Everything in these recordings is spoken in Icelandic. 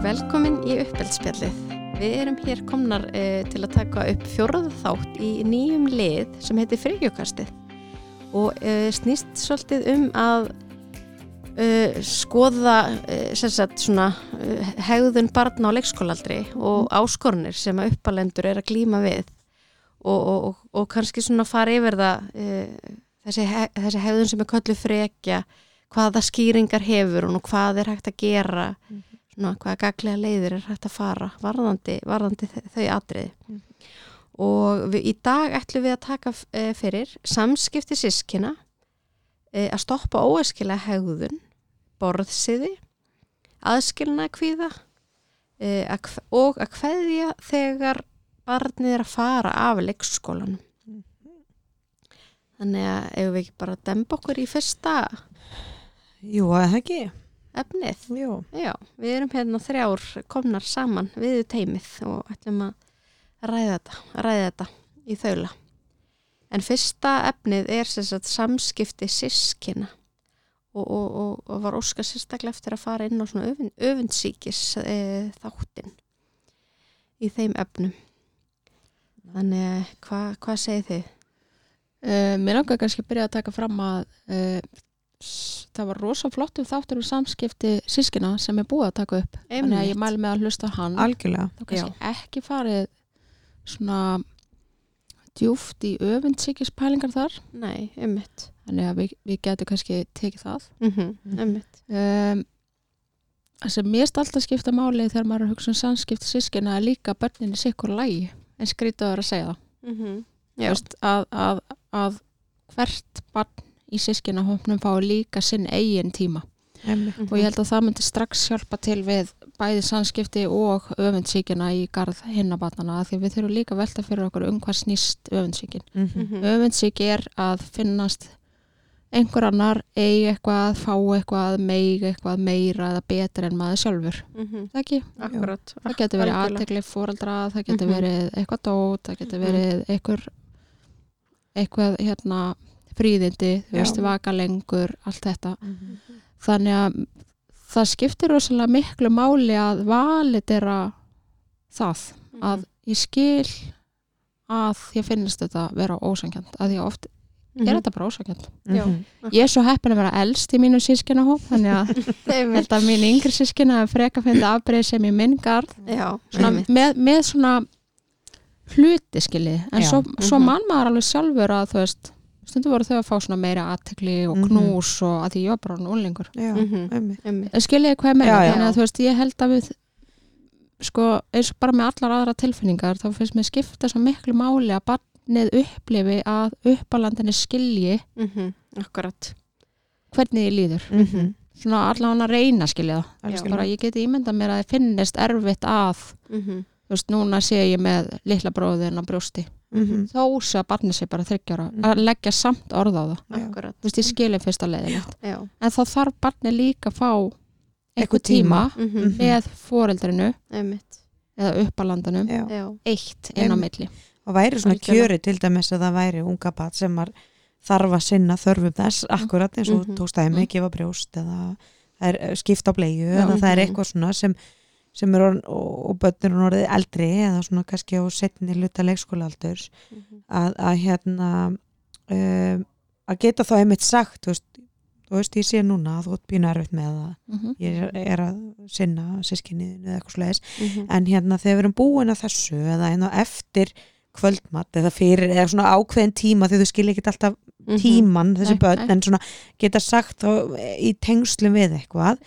Verið velkomin í uppelspjallið. Við erum hér komnar uh, til að taka upp fjórða þátt í nýjum lið sem heitir Frigjökastið og uh, snýst svolítið um að uh, skoða sagt, svona, hegðun barna á leikskólaldri og mm. áskornir sem að uppalendur er að glýma við og, og, og, og kannski svona fara yfir það þessi, heg, þessi hegðun sem er köllu frekja hvaða skýringar hefur og hvað er hægt að gera mm svona, hvaða gaglega leiðir er hægt að fara varðandi, varðandi þau atriði mm. og við, í dag ætlum við að taka e, fyrir samskipti sískina e, að stoppa óeskilega hegðun borðsiði aðskilna kvíða e, að, og að hveðja þegar barnið er að fara af leikskólanum mm. þannig að ef við ekki bara demba okkur í fyrsta Jú, að það ekki efnið. Já, við erum hérna þrjár komnar saman við teimið og ætlum að ræða þetta, ræða þetta í þaula. En fyrsta efnið er sagt, samskipti sískina og, og, og, og var óskar sérstaklega eftir að fara inn á svona öfund, öfundsíkis e, þáttin í þeim efnum. Þannig, hvað hva segir þið? Uh, mér langar kannski að byrja að taka fram að uh, það var rosa flottum þáttur um samskipti sískina sem er búið að taka upp. Einmitt. þannig að ég mælu með að hlusta hann. Algjörlega. Ekki farið svona djúft í öfundsíkispælingar þar. Nei, ummitt þannig að við, við getum kannski tekið það. Mm -hmm, ummitt um, það sem mest alltaf skipta máli þegar maður að hugsa um samskipti sískina er líka börninni sikkur lægi en skrítið að segja það. Mm -hmm. Just, að, að, að hvert barn í sískinahófnum fái líka sinn eigin tíma mm -hmm. og ég held að það myndi strax hjálpa til við bæði sannskipti og öfundsíkina í garð hinnabatnana því við þurfum líka velta fyrir okkur um hvað snýst öfundsíkin mm -hmm. öfundsíki er að finnast einhver annar eigi eitthvað, fá eitthvað meig eitthvað meira eða betur en maður sjálfur mm -hmm. það ekki? Akkurat. það getur verið aðtegli fóraldra það getur verið eitthvað dót það getur verið eitthvað eitthvað hérna fríðindi, þú veist, vaka lengur allt þetta mm -hmm. þannig að það skiptir rosalega miklu máli að validera það, mm -hmm. að ég skil að ég finnst þetta vera ósangjönd, að ég oft er mhm. þetta bara ósangjönd ég er svo heppin að vera eldst í mínu sískinahóp þannig að að mín yngri sískina freka finnst afbreyð sem ég mingar með, með svona hluti skilji en Já. svo, svo mhm. mann maður alveg sjálfur að þú veist stundu voru þau að fá svona meira aðtekli og mhm. knús mm -hmm. og að því ég var bara núlingur mm -hmm. skiljiði hvað ég meina þannig að þú veist ég held að við sko eins og bara með allar aðra tilfinningar þá finnst mér skipta svo miklu máli að barnið upplifi að uppalandinni skilji mm -hmm. akkurat hvernig ég líður mhm. svona allavega að reyna skilja það bara ég geti ímynda mér að það finnist erfitt að mhm. Þú veist núna sé ég með litla bróðin á brjósti mm -hmm. þó sé að barni sé bara þryggjara mm -hmm. að leggja samt orð á það Akkurat. þú veist ég skilir fyrst að leiðilegt Já. en þá þarf barni líka að fá eitthvað tíma, tíma mm -hmm. með foreldrinu Einmitt. eða uppalandanum eitt inn á milli og væri svona kjöri til dæmis að það væri unga bat sem þarf að sinna þörfum þess mhm. akkurat eins og mhm. tókstæmi, mhm. gefa brjóst eða skipta á bleiðu eða það er eitthvað svona sem sem er orðin, og börnir er orðið eldri eða svona kannski á setni luta leikskólaaldurs mm -hmm. að, að hérna um, að geta þá einmitt sagt þú veist, þú veist ég sé núna að þú ert býna erfitt með það mm -hmm. ég er, er að sinna sískinniðinu eða eitthvað sluðis mm -hmm. en hérna þegar við erum búin að þessu eða hérna eftir kvöldmatt eða fyrir eða svona ákveðin tíma því þú skilja ekki alltaf mhm. tíman þessi börn en svona geta sagt þá í tengslu við eitthvað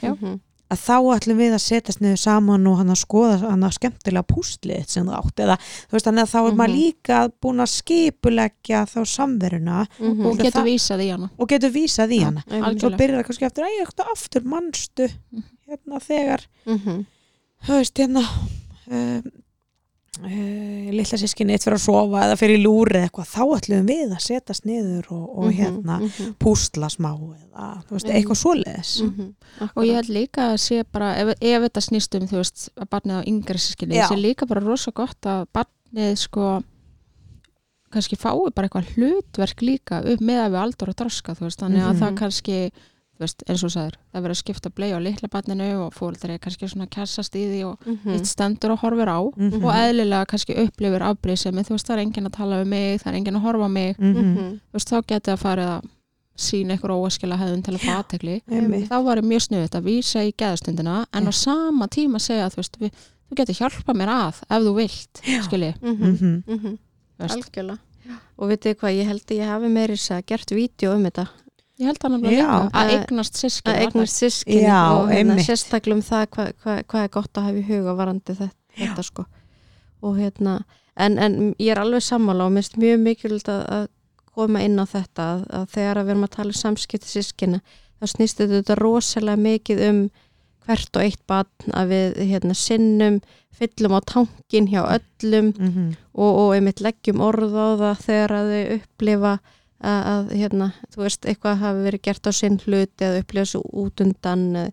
að þá ætlum við að setjast niður saman og hann að skoða hann að skemmtilega pústlið sem það átt eða þú veist þannig að þá er mm -hmm. maður mhm. líka búin að skipulegja þá samveruna mm -hmm. og getur vísað í hana og getur vísað í hana og svo byrjar það kannski eftir að ég eftir aftur mannstu mhm. hérna þegar mhm. þú veist hérna um, Uh, lilla sískinni eitt fyrir að sofa eða fyrir lúri eitthvað, þá ætlum við að setjast niður og, og mm -hmm, hérna mm -hmm. pústla smá eða veist, mhm. eitthvað svoleiðis mm -hmm. og ég held líka að sé bara ef, ef þetta snýst um þú veist að barnið á yngre sískinni, það sé líka bara rosalega gott að barnið sko kannski fái bara eitthvað hlutverk líka upp með að við aldur og droska þú veist, þannig að það mhm. kannski veist, eins og sagður, það verður að skipta blei á litla barninu og fóreldri er kannski svona kjassast í því og Mhm. eitt stendur og horfir á Mhm. og eðlilega kannski upplifir afbrýðsemi, þú veist, það er enginn að tala um mig það er enginn að horfa á mig, Mhm. Mhm. þú veist, þá getið að fara að sína ykkur óaskila hefðun til að Einmitt. þá var ég mjög snuðið að vísa í geðastundina en á sama tíma segja að þú veist, við, þú getur hjálpa mér að ef þú vilt, skilji Mhm. Mhm. Mhm. veist. Algjörlega. Og vitið hvað, ég held að ég hafi meiri þess að gert vídeo um þetta. Ég held hann alveg Já. líka að Að- eignast sískin Að eignast sískinni Já, og hérna, sérstaklega um það hvað, hvað, hvað er gott að hafa í huga varandi þetta, þetta sko. Og hérna, en, en ég er alveg sammála og minnst mjög mikilvægt að, að koma inn á þetta að, að þegar að við erum að tala um samskipti sískinna þá snýst þetta rosalega mikið um hvert og eitt barn að við hérna, sinnum, fyllum á tankin hjá öllum Mhm. og, og einmitt leggjum orð á það þegar að þau upplifa að, að hérna, þú veist, eitthvað hafi verið gert á sinn hluti eða upplifa svo út undan eh,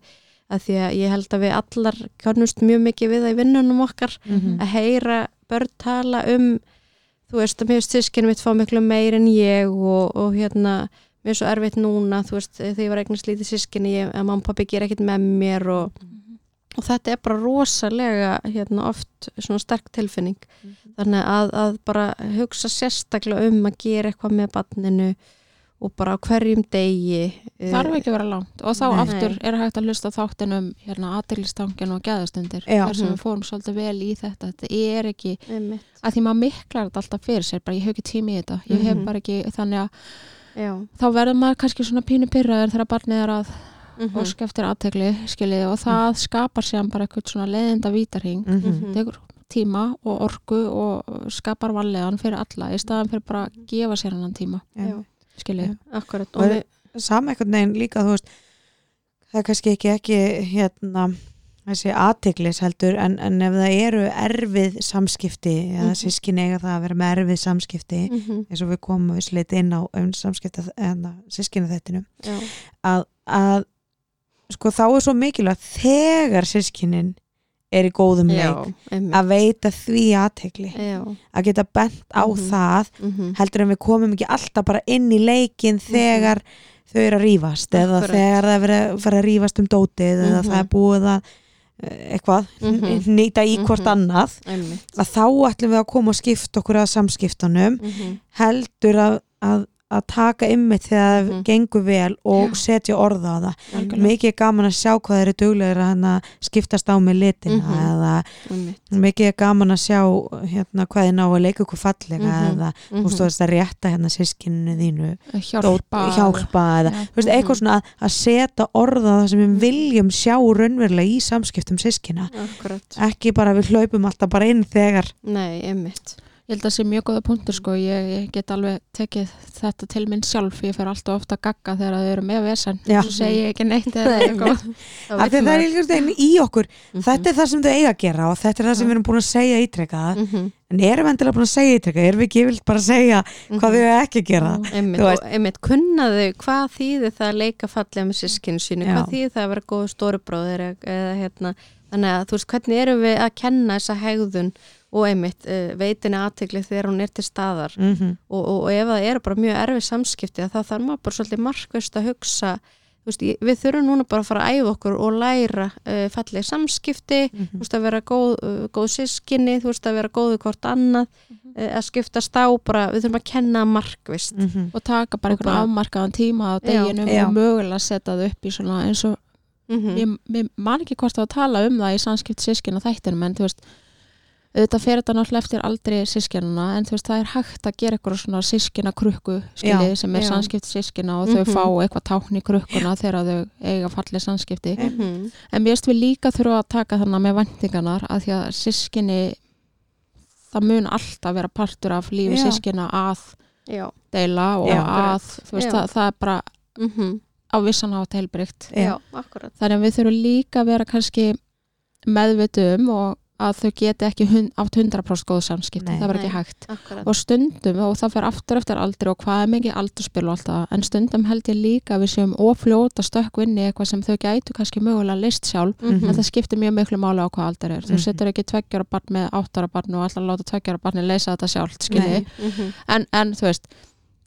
að því að ég held að við allar kannust mjög mikið við það í vinnunum okkar Mhm. að heyra börn tala um þú veist, að mér veist sískinu mitt fá miklu meir en ég og, og hérna mér er svo erfitt núna, þú veist, þegar ég var eignast lítið sískinu, ég, að mamma og pappi gera ekkert með mér og, og þetta er bara rosalega hérna oft svona sterk tilfinning þannig að, að bara hugsa sérstaklega um að gera eitthvað með barninu og bara hverjum degi eh, þarf ekki að vera langt og þá Nei. aftur er hægt að hlusta á þáttin um hérna aðeilistangin og geðastundir Já. þar sem Mhm. við fórum svolítið vel í þetta þetta er ekki, einmitt, að því maður miklar þetta alltaf fyrir sér, bara ég hef ekki tími í þetta ég hef Mhm. bara ekki, þannig að já þá verður maður kannski svona pínu pyrraður þegar barnið er að mhm, óska eftir aðtegli skiljið og það skapar sér bara eitthvað svona leðinda vítarhing Mhm. Mhm. Tíma og orku og skapar vallegan fyrir alla í staðan fyrir bara að gefa sér hennan tíma. Já, skiljið akkurat. Og og við, sama einhvern veginn líka þú veist það er kannski ekki ekki hérna þessi aðteglis heldur en, en ef það eru erfið samskipti eða Mhm. sískin eiga það að vera með erfið samskipti mhm, eins og við komum við sleit inn á um samskipta en sískinu þettinum já, að, að sko þá er svo mikilvægt þegar sískinin er í góðum já, leik einmitt að veita því aðtegli að geta bent á Mhm. það mhm, heldur en við komum ekki alltaf bara inn í leikin þegar þau eru að rífast eða Akkurat. þegar það er verið að fara að rífast um dótið eða Mhm. það er búið að eh, eitthvað, Mhm. nýta í hvort Mhm. annað einmitt að þá ætlum við að koma og skipta okkur að samskiptunum mhm, heldur að, að, að taka ymmið þegar það Mhm. gengur vel og setja orða á það. Algjörlega. mikið er gaman að sjá hvað þeir eru duglegir að hana, skiptast á með litina Mhm. eða einmitt. mikið er gaman að sjá hérna, hvað þið ná að leika ykkur fallega Mhm. eða mhm, þú veist þú veist að rétta hérna sískinu þínu. Hjálpa, hjálpa eða þú veist, eitthvað svona að, að setja orða það sem við viljum sjá raunverulega í samskiptum sískina ekki bara við hlaupum alltaf bara inn þegar nei, einmitt Ég held að það sé mjög góða punktur sko, ég, ég get alveg tekið þetta til minn sjálf, ég fer alltaf ofta að gagga þegar þau eru með vesen, Já. svo segi ég ekki neitt eða eitthvað. Það er einhvern veginn í okkur. Mhm, þetta er það sem þau eiga að gera og þetta er það sem við erum búin að segja ítrekka mhm, en erum við endilega búin að segja ítrekka erum við ekki vilt bara að segja hvað mhm. þau eiga ekki að gera? Og einmitt kunnaðu hvað þýðir það að leika fallega með sískinu sínu, hvað þýðir það að vera góð stóribróðir eða, eða hérna þannig að þú veist hvernig erum við að kenna þessa hegðun og einmitt uh, veitinni aðtegli þegar hún er til staðar? Mm -hmm. og, og, og ef það eru bara mjög erfið samskipti þá þarf maður bara svolítið markvist að hugsa veist, við þurfum núna bara að fara að æfa okkur og læra uh, fallega samskipti þú veist að vera góð, uh, góð sískinni veist að vera góðu hvort annað uh, að skiptast á bara, við þurfum að kenna markvist og taka bara Og einhvern afmarkaðan tíma á deginum Já. og mögulega setja þau upp í svona eins og mm ég, ég man ekki hvort að tala um það í samskipt sískina þættinum en þú veist auðvitað fer þetta náttúrulega eftir aldrei sískinuna en þú veist það er hægt að gera eitthvað svona sískina krukku skiljið sem er já. samskipt sískina og þau fá eitthvað tákn í krukkuna þegar þau eiga fallið samskipti. -hmm. en mér veist við líka þurfa að taka þannig með vendingarnar að því að sískinni það mun alltaf vera partur af lífi sískina að já. deila og Já. að veist það, það er bara mm á vissan hátt heilbrygt þannig að við þurfum líka að vera kannski meðvitu um og að þau geti ekki hund, átt 100% góð samskipti, Nei. það er bara Nei. ekki hægt akkurat og stundum, og það fer aftur eftir aldrei og hvað er mikið aldurspil og allt það en stundum held ég líka að við séum ofljóta stökkvinni eitthvað sem þau gætu kannski mögulega list sjálf, Mhm. en það skiptir mjög miklu máli á hvað aldar er, þú Mhm. setur ekki tveggjara barn með áttara barn og allar láta tveggjara barni leysa þetta sjálft, skilji, Nei. Mhm. en, en þú veist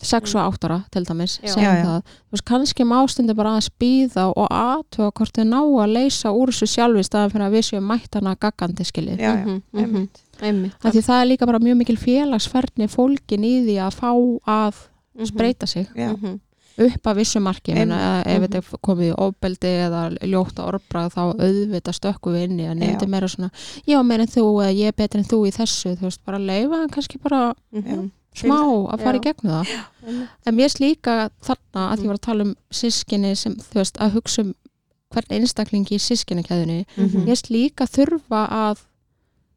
6 og 8 ára til dæmis Já. Já, já. veist, kannski mástundi bara aðeins býða og aðtöga hvort þau ná að leysa úr þessu sjálfi staðan fyrir að við séum mættana gaggandi já, já, Mhm, mhm. Einmitt. Af því það er líka bara mjög mikil félagsferðni fólkin í því að fá að Mhm. breyta sig já, Mhm. upp að vissu marki Einmitt. menna, ef Mhm. þetta er komið í ofbeldi eða ljóta orðbrað þá auðvitað stökku við inni Já. þetta er meira svona ég var meira en þú eða ég er betur en þú í þessu þú veist bara leifa kannski bara Mhm. Smá að fara í Já. gegnum það Einmitt. en mér er líka þarna að ég var að tala um sískinni sem þú veist að hugsa um hvern einstaklingi í sískinnikæðunni Mhm. mér er líka þurfa að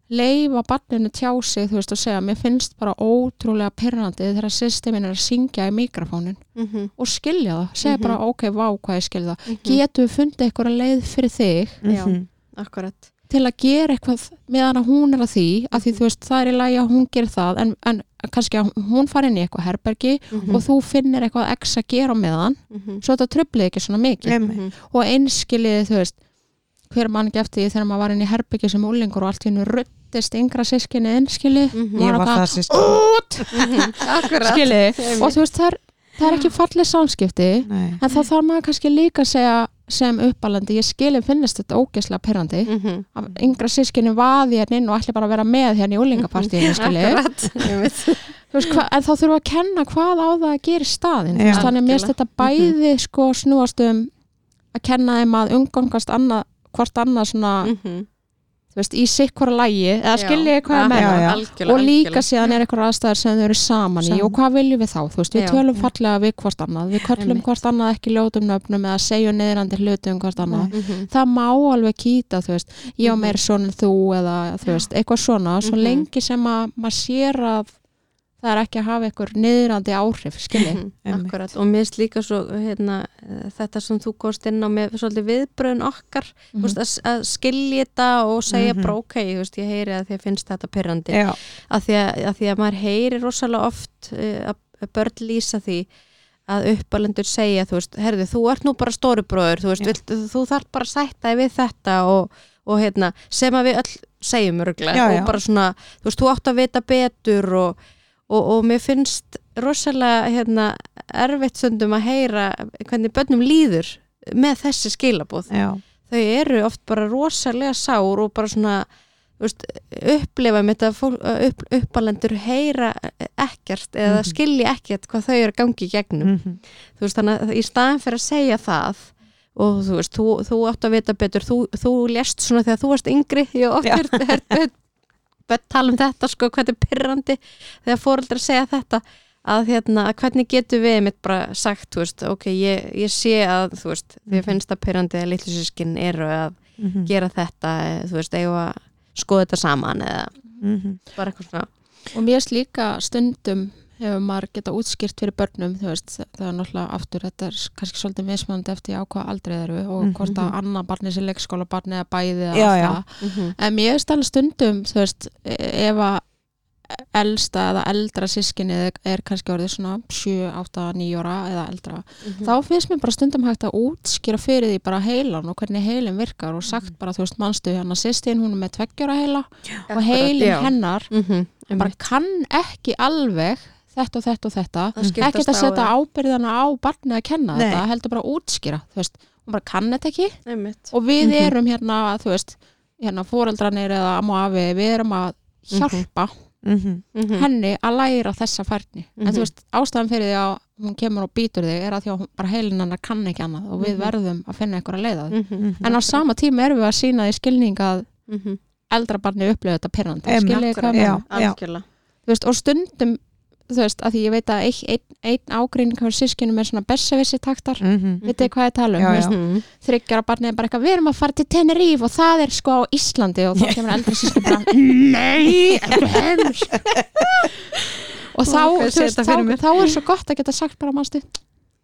leifa barninu tjá sig þú veist og segja, mér finnst bara ótrúlega perrandi þegar systemin er að syngja í mikrofónin Mhm. og skilja það, segja Mhm. bara ok, vá hvað ég skilja það, Mhm. getum við fundið eitthvað leið fyrir þig Já. Mhm. Akkurat til að gera eitthvað meðan að hún er að því, að því þú veist það er í lagi að hún gerir það, en, en kannski að hún fari inn í eitthvað herbergi Mhm. og þú finnir eitthvað x að gera meðan Mhm. svo þetta tröflið ekki svona mikið Einmitt. Mhm. og einskilið, þú veist hver mann eftir því þegar maður var inn í herbyggju sem úlingur og allt í hennu ruttist yngra sískinni einskilið Mhm. Ég var það út, Mhm. Skilið og þú veist, það er, það er ekki fallið samskipti Nei, en þá þarf maður kannski líka að segja sem uppalandi, ég skilið finnist þetta ógeðslega perrandi Mhm. að yngra sískinni vaði hérna inn og ætli bara að vera með hérna í. Þú veist, hva, en þá þurfum við að kenna hvað á það að gera í staðin Já. þannig að mér finnst þetta bæði sko snúast um að kenna þeim að umgangast annað, hvort annað svona, Mhm. þú veist, í sikk hvora lægi eða Já. skilji hvað er með já, það já. Algjörlega, og líka síðan er eitthvað aðstæður sem þau eru saman í Saman. og hvað viljum við þá, þú veist, við tölum fallega við hvort annað, við köllum hvort annað ekki ljótum nöfnum eða segjum neðrandi hluti um hvort annað Mhm. það má alveg kýta, þú veist ég á Mhm. meira svona þú eða þú veist, eitthvað svona, svo Mhm. lengi sem að maður sér að það er ekki að hafa eitthvað niðrandi áhrif, skilji Mhm. Akkurat, og mér finnst líka svo hérna, þetta sem þú komst inn á með svolítið viðbröðun okkar mm Mhm. veist, að, að skilja þetta og segja Mhm. bara ok, þú veist, ég heyri að því að finnst þetta pyrrandi, já, að því að, að því að maður heyri rosalega oft uh, að börn lýsa því að uppalendur segja, þú veist, herðu, þú ert nú bara stórubróður, þú veist, vilt, þú þarf bara að sætta við þetta og, og hérna, sem að við öll segjum örglega og bara svona, þú veist, þú átt að vita betur og, og, og mér finnst rosalega hérna, erfitt stundum að heyra hvernig börnum líður með þessi skilabóð já, þau eru oft bara rosalega sár og bara svona veist, upplifa með þetta upp, uppalendur heyra ekkert eða Mhm. skilja ekkert hvað þau eru að gangi í gegnum Mhm. þú veist þannig að í staðin fyrir að segja það og þú veist, þú, þú átt að vita betur þú, þú lést svona þegar þú varst yngri ég oft Er tala um þetta sko, hvað er pyrrandi þegar fóreldrar segja þetta að hérna, að hvernig getur við mitt bara sagt, þú veist, ok, ég, ég sé að þú veist, því Mhm. að finnst það pyrrandi að litlu sískin eru að Mhm. gera þetta, þú veist, eigum að skoða þetta saman eða Mhm. bara eitthvað svona og mér finnst líka stundum hefur maður geta útskýrt fyrir börnum veist, það er náttúrulega aftur þetta er kannski svolítið mismunandi eftir á hvað aldrei eru og Mhm. hvort að annar barni sem leikskóla barni eða bæði eða Já, já. mm en mér finnst alveg stundum veist, ef að elsta eða eldra sískinni er kannski orðið svona 7, 8, 9 ára eða eldra, Mhm. þá finnst mér bara stundum hægt að útskýra fyrir því bara heilan og hvernig heilin virkar og sagt bara, þú veist, mannstu hérna sýstin, hún er með tveggjara heila og heilin hennar mm bara kann ekki alveg þetta og þetta og þetta það ekkert að setja ábyrðana á barni að kenna Nei. þetta, heldur bara að útskýra þú veist, hún bara kann þetta ekki einmitt og við Mhm. erum hérna, þú veist hérna fóreldrarnir eða amma og afi við erum að hjálpa Mhm. Mhm. henni að læra þessa færni en Mhm. þú veist, ástæðan fyrir því að hún kemur og býtur þig er að því að hún, bara heilin hennar kann ekki annað og við Mhm. verðum að finna einhverja leiða mm Mhm. en á sama tíma erum við að sína því skilning að Mhm. eldra barni upplöðu þetta pyrrandi, Einmitt. skiljið hvað og stundum þú veist, að því ég veit að ein, ein, ein ágreining hjá sískinum er svona bessevissi taktar. Mhm. veit þið hvað ég tala um, þryggjara barnið er bara eitthvað, við erum að fara til Tenerife og það er sko á Íslandi. Og þá kemur eldri sískin bara nei, ekki heims og þá, þú veist, þá, þá er svo gott að geta sagt bara mannstu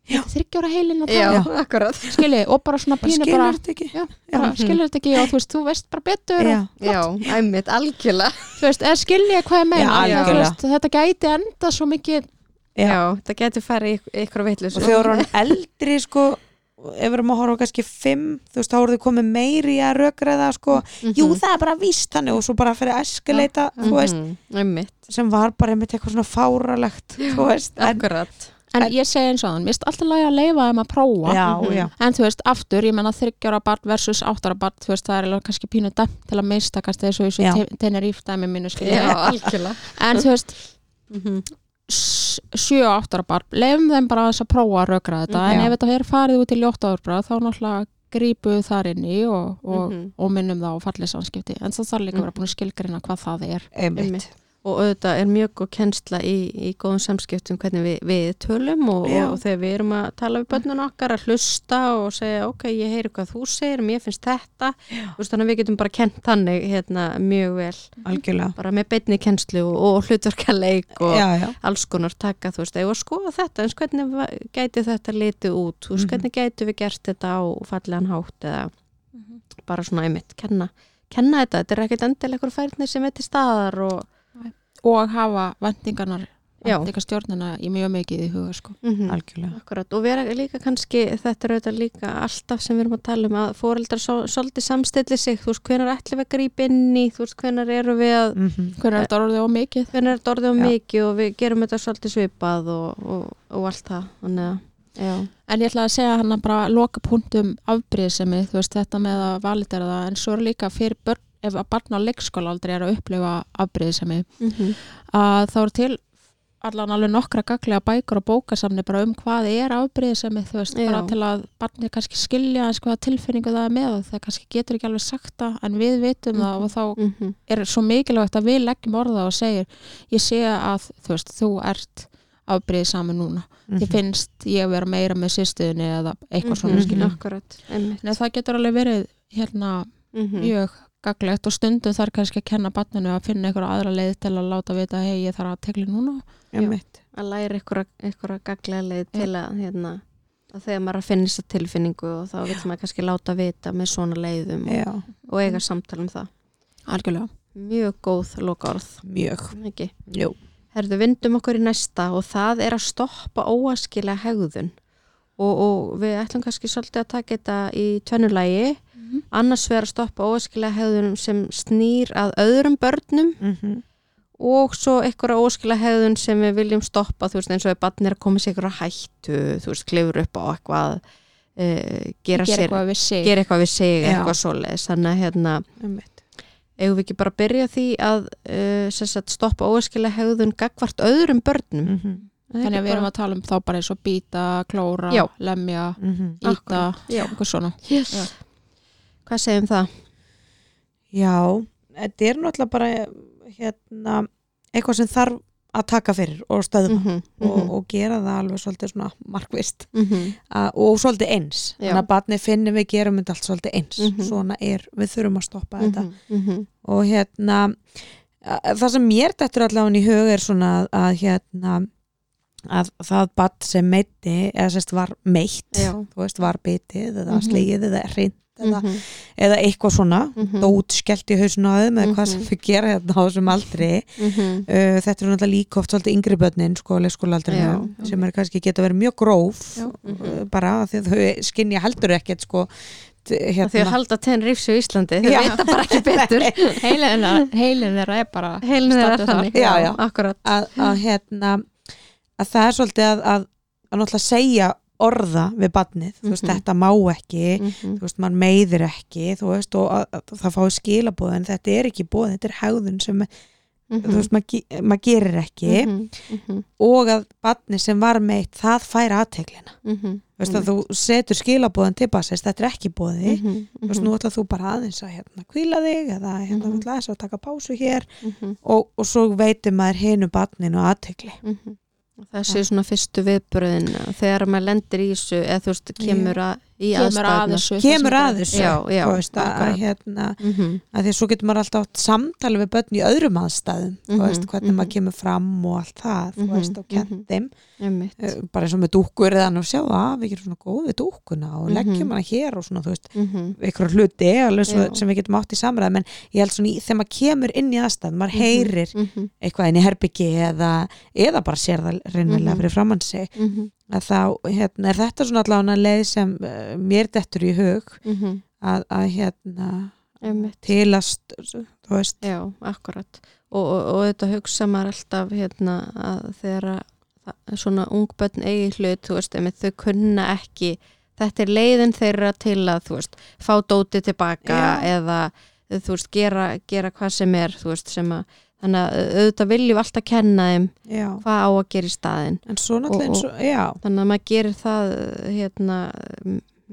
þryggjára heilin að Já, tala akkurat. Skilji, og bara svona Bara pínu skilur bara, þetta ekki? Já, bara Mhm. skilur þetta ekki og þú veist, þú veist bara betur Já, og, Já, æmitt, algjörlega. Þú veist, eða skilji hvað ég meina Já, veist, þetta gæti enda svo mikið Já. Já, það getur farið í ykkur veitlis og þegar hann eldri sko ef við erum að horfa kannski fimm þú veist, þá voru þau komið meiri að rökræða sko, Mhm. jú það er bara víst þannig og svo bara fyrir að eskuleita þú veist, Mhm, einmitt, sem var bara einmitt eitthvað svona fáralegt þú veist, en, en En- ég segi eins og þann, mér finnst alltaf lagi að leifa þeim að prófa já, Mhm. já en þú veist, aftur, ég menna þryggjára barn versus áttara barn, þú veist, það er alveg kannski pínu dæmt til að mistakast þessu í Tenerife dæmi mínu skilja Já, algjörlega en þú veist, Mhm. s- sjö og áttara barn leifum þeim bara þess að prófa að rökra þetta en Já. ef þetta er farið út í ljóttaðurbra þá náttúrulega grípu þar inn í og, og, Mhm. og minnum það á fallið samskipti en það þarf líka að vera búin að skilgrina hvað það er einmitt, Einmitt. Og auðvitað er mjög góð kennsla í, í góðum samskiptum hvernig við, við tölum og, og þegar við erum að tala við bönnun okkar að hlusta og segja ok, ég heyri hvað þú segir, mér finnst þetta. Þú veist, þannig að við getum bara kent þannig hérna, mjög vel, algjörlega. Bara með beinni kennslu og, og hlutverkaleik og já, já, alls konar taka, þú veist, eða skoða þetta eins hvernig gæti þetta litið út? Þú veist, Mhm. hvernig gæti við gert þetta á fallegan hátt eða bara svona einmitt, kenna, kenna þetta. Þetta er ekkert endilega einhver færni sem er til staðar og og hafa vendingarnar vendingarstjórnina í mjög mikið í huga sko. mm algjörlega. Akkurat, og vera líka kannski, þetta er auðvitað líka alltaf sem við erum að tala um að fóreldrar svo, svolítið samstilli sig, þú veist, hvenar ætlum við að grípa inn í, þú veist, hvenar eru við að mm hvernig er þetta orðið á mikið? Hvenar er þetta orðið á mikið og við gerum þetta svolítið svipað og, og, og allt það, þannig en ég ætla að segja hann að bara loka punktum afbríðsemi, þú veist þetta með að validera það, en svo er líka fyrir börn ef að barn á leikskóla aldrei er að upplifa afbríðsemi, mm að þá er til allan alveg nokkra gaglega bækur og bókasamni bara um hvað er afbríðsemi þú veist, Já. bara til að barni kannski skilja eins hvaða tilfinningu það er með það kannski getur ekki alveg sagt það, en við vitum það og þá -hmm. er svo mikilvægt að við leggjum orða og segir, ég sé að þú veist, þú ert afbríðið saman núna, Mhm. ég finnst ég vera meira með sýstuðinni eða eitthvað svona Mhm. skilja, akkurat, einmitt en það getur alveg verið hérna mm mjög gaglegt og stundum þarf kannski að kenna barninu að finna einhverja aðra leið til að láta vita hei ég þarf að tegla núna. Einmitt. Að læra að gaglega leið til að hérna, að þegar maður er að tilfinningu og þá vil maður kannski láta vita með svona leiðum og, já, og eiga samtal um það. Algjörlega. Mjög góð loka orð mjög. Herðu, vindum okkur í næsta og það er að stoppa óaskilega hegðun. Og, og við ætlum kannski svolítið að taka þetta í tvennulægi annars vegar að stoppa óaskilega hegðun sem snýr að öðrum börnum. Mm og svo einhverja óaskilega hegðun sem við viljum stoppa, þú veist eins og ef barn er að koma sér einhverja hættu, þú veist, klifur upp á eitthvað uh, gera, gera sér, eitthvað við sig. gera eitthvað við sig eitthvað svoleiðis, þannig að hérna einmitt. eigum við ekki bara að byrja því að uh, sagt, stoppa óaskilega hegðun gagvart öðrum börnum? Mm þannig að við erum að tala um þá bara eins og býta, klóra, Já. lemja -hmm. íta, eitthvað svona. Yes. Hvað segjum það? Já, þetta er náttúrulega bara hérna, eitthvað sem þarf að taka fyrir og stöðva Mm -hmm. og, og gera það alveg svolítið svona markvist -hmm. að, og svolítið eins Já. þannig að barnið finnir við gerum þetta allt svolítið eins Mhm. svona er, við þurfum að stoppa þetta -hmm. og hérna að- það sem mér dættur allavega í hug er svona að, að hérna að það badd sem meitti eða sérst var meitt Já. þú veist, var bitið eða Mhm. slegið eða hreint eða, -hmm. eða eitthvað svona Mhm. dót skellt í þeim eða hvað sem Mhm. við gera hérna á þessum aldri -hmm. uh, þetta er náttúrulega líka oft svolítið yngri börnin sko, leikskólaaldrinu, sem er kannski geta verið mjög gróf uh, bara af því að þau skinja heldur ekkert sko, t- Því að hérna halda tenn rífs í Íslandi, þau vita bara ekki betur heilin þeirra- þeirra er bara Heilin er Stattu þannig. Já, já. að, að hérna að það er svolítið að, að, að náttúrulega segja orða við badnið, þú veist, Mhm. þetta má ekki -hmm. þú veist, mann meiðir ekki þú veist, og að, að, það fái skilabóð en þetta er ekki bóð, þetta er hegðun sem þú veist, maður maður gerir ekki mm -hmm. og að badni sem var meitt, það fær aðteglina Mhm. þú veist, að þú setur skilabóðan til basis, þetta er ekki bóði Mhm. þú veist, nú ætlað þú bara aðeins að hérna kvíla þig eða hérna Mhm. mm -hmm. að taka pásu hér Mhm. og, og svo veitum maður hinu badninu aðtegli Það séu svona fyrstu viðbröðin þegar maður lendir í þessu eða þú veist, kemur að kemur að þessu kemur að þessu að, hérna, mm -hmm. að því svo getur maður alltaf átt samtali við börn í öðrum aðstæðum þú Mhm, veist, hvernig mhm. maður kemur fram og allt það, Mhm, veist, og kent mhm. Eh, bara eins og með dúkkur eða nú sjá að við gerum svona góð við dúkkuna og Mhm. leggjum hana hér og svona, þú veist, Mhm. einhverja hluti alveg sem við getum átt í samræðum en ég held svona í, þegar maður kemur inn í aðstæðum maður heyrir Mhm. eitthvað inn í herbyggi eða, eða bara sér það reynverulega Mhm. fyrir Mhm. Að þá, hérna, er þetta svona allavega leið sem uh, mér dettur í hug mm að, að hérna Einmitt. tilast, þú veist Já, akkurat og, og, og þetta hugsa maður alltaf hérna að þegar að svona ungbönn eigi hlut þú veist, einmitt, þau kunna ekki þetta er leiðin þeirra til að þú veist, fá dótið tilbaka Já. eða þú veist, gera, gera hvað sem er þú veist, sem að þannig að auðvitað viljum alltaf kenna þeim já, hvað á að gera í staðin en svo náttúrulega Og- eins og, já, þannig að maður gerir það hérna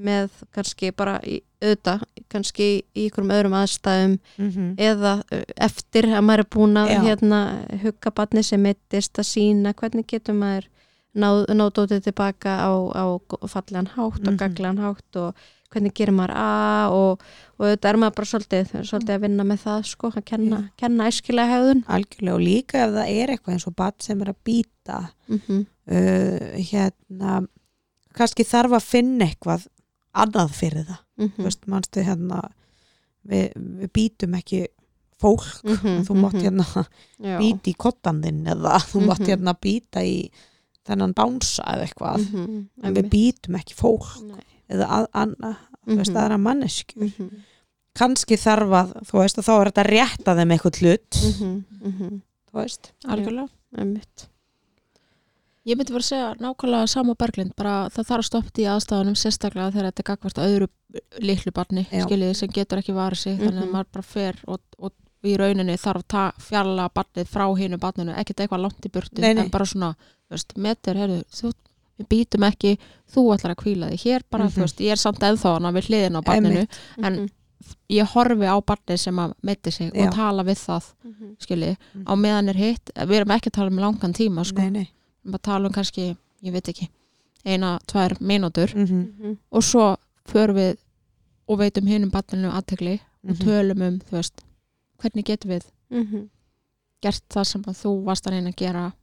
með kannski bara í, auðvitað, kannski í einhverjum öðrum aðstæðum mm eða uh, eftir að maður er búin að hérna, hugga barni sem mittist að sína hvernig getur maður náð, náð dótið tilbaka á, á fallegan hátt og Mhm. gaglegan hátt og hvernig gerir maður að og, og þetta er maður bara svolítið, svolítið að vinna með það sko, að kenna, kenna æskilega hefðun algjörlega og líka ef það er eitthvað eins og bat sem er að býta mm -hmm. uh, hérna kannski þarf að finna eitthvað annað fyrir það, Mm þú veist, manstu hérna við, við býtum ekki fólk, Mhm, þú mátt mhm. hérna Já. býta í kottan þinn eða þú mátt Mhm. hérna býta í þennan bánsa eða eitthvað Mhm, en við býtum ekki fólk Nei. Eða að, anna, veist, Mhm. aðra manneskjur Mhm, kannski þarf að, þú veist, að þá er þetta að rétta þeim eitthvað hlut mhm, mhm. þú veist, algjörlega Einmitt. Ég myndi bara að segja nákvæmlega sama Berglind, bara það þarf að stoppa í aðstæðunum sérstaklega þegar þetta er gagvart öðru litlu barni, skiljið, sem getur ekki varið sig, þannig að Mhm. maður bara fer og, og í rauninni þarf að fjalla barnið frá hinu barninu, ekkert eitthvað langt í burtu, en bara svona, veist, metur, heyrðu, þú, við býtum ekki, þú ætlar að kvíla þig hér bara, Mhm. þú veist, ég er samt ennþá hana við hliðin á barninu. En- Mhm, ég horfi á barnið sem að meiti sig Já. og tala við það, mhm. skiljið, Mhm. á meðan er hitt, við erum ekki að tala um langan tíma, sko, nei, nei við erum að tala um kannski, ég veit ekki eina, tvær mínútur mm Mhm, og svo förum við og veitum hinum barninu aðtegli og tölum um, þú veist hvernig getum við mhm. gert það sem að þú varst að reyna að gera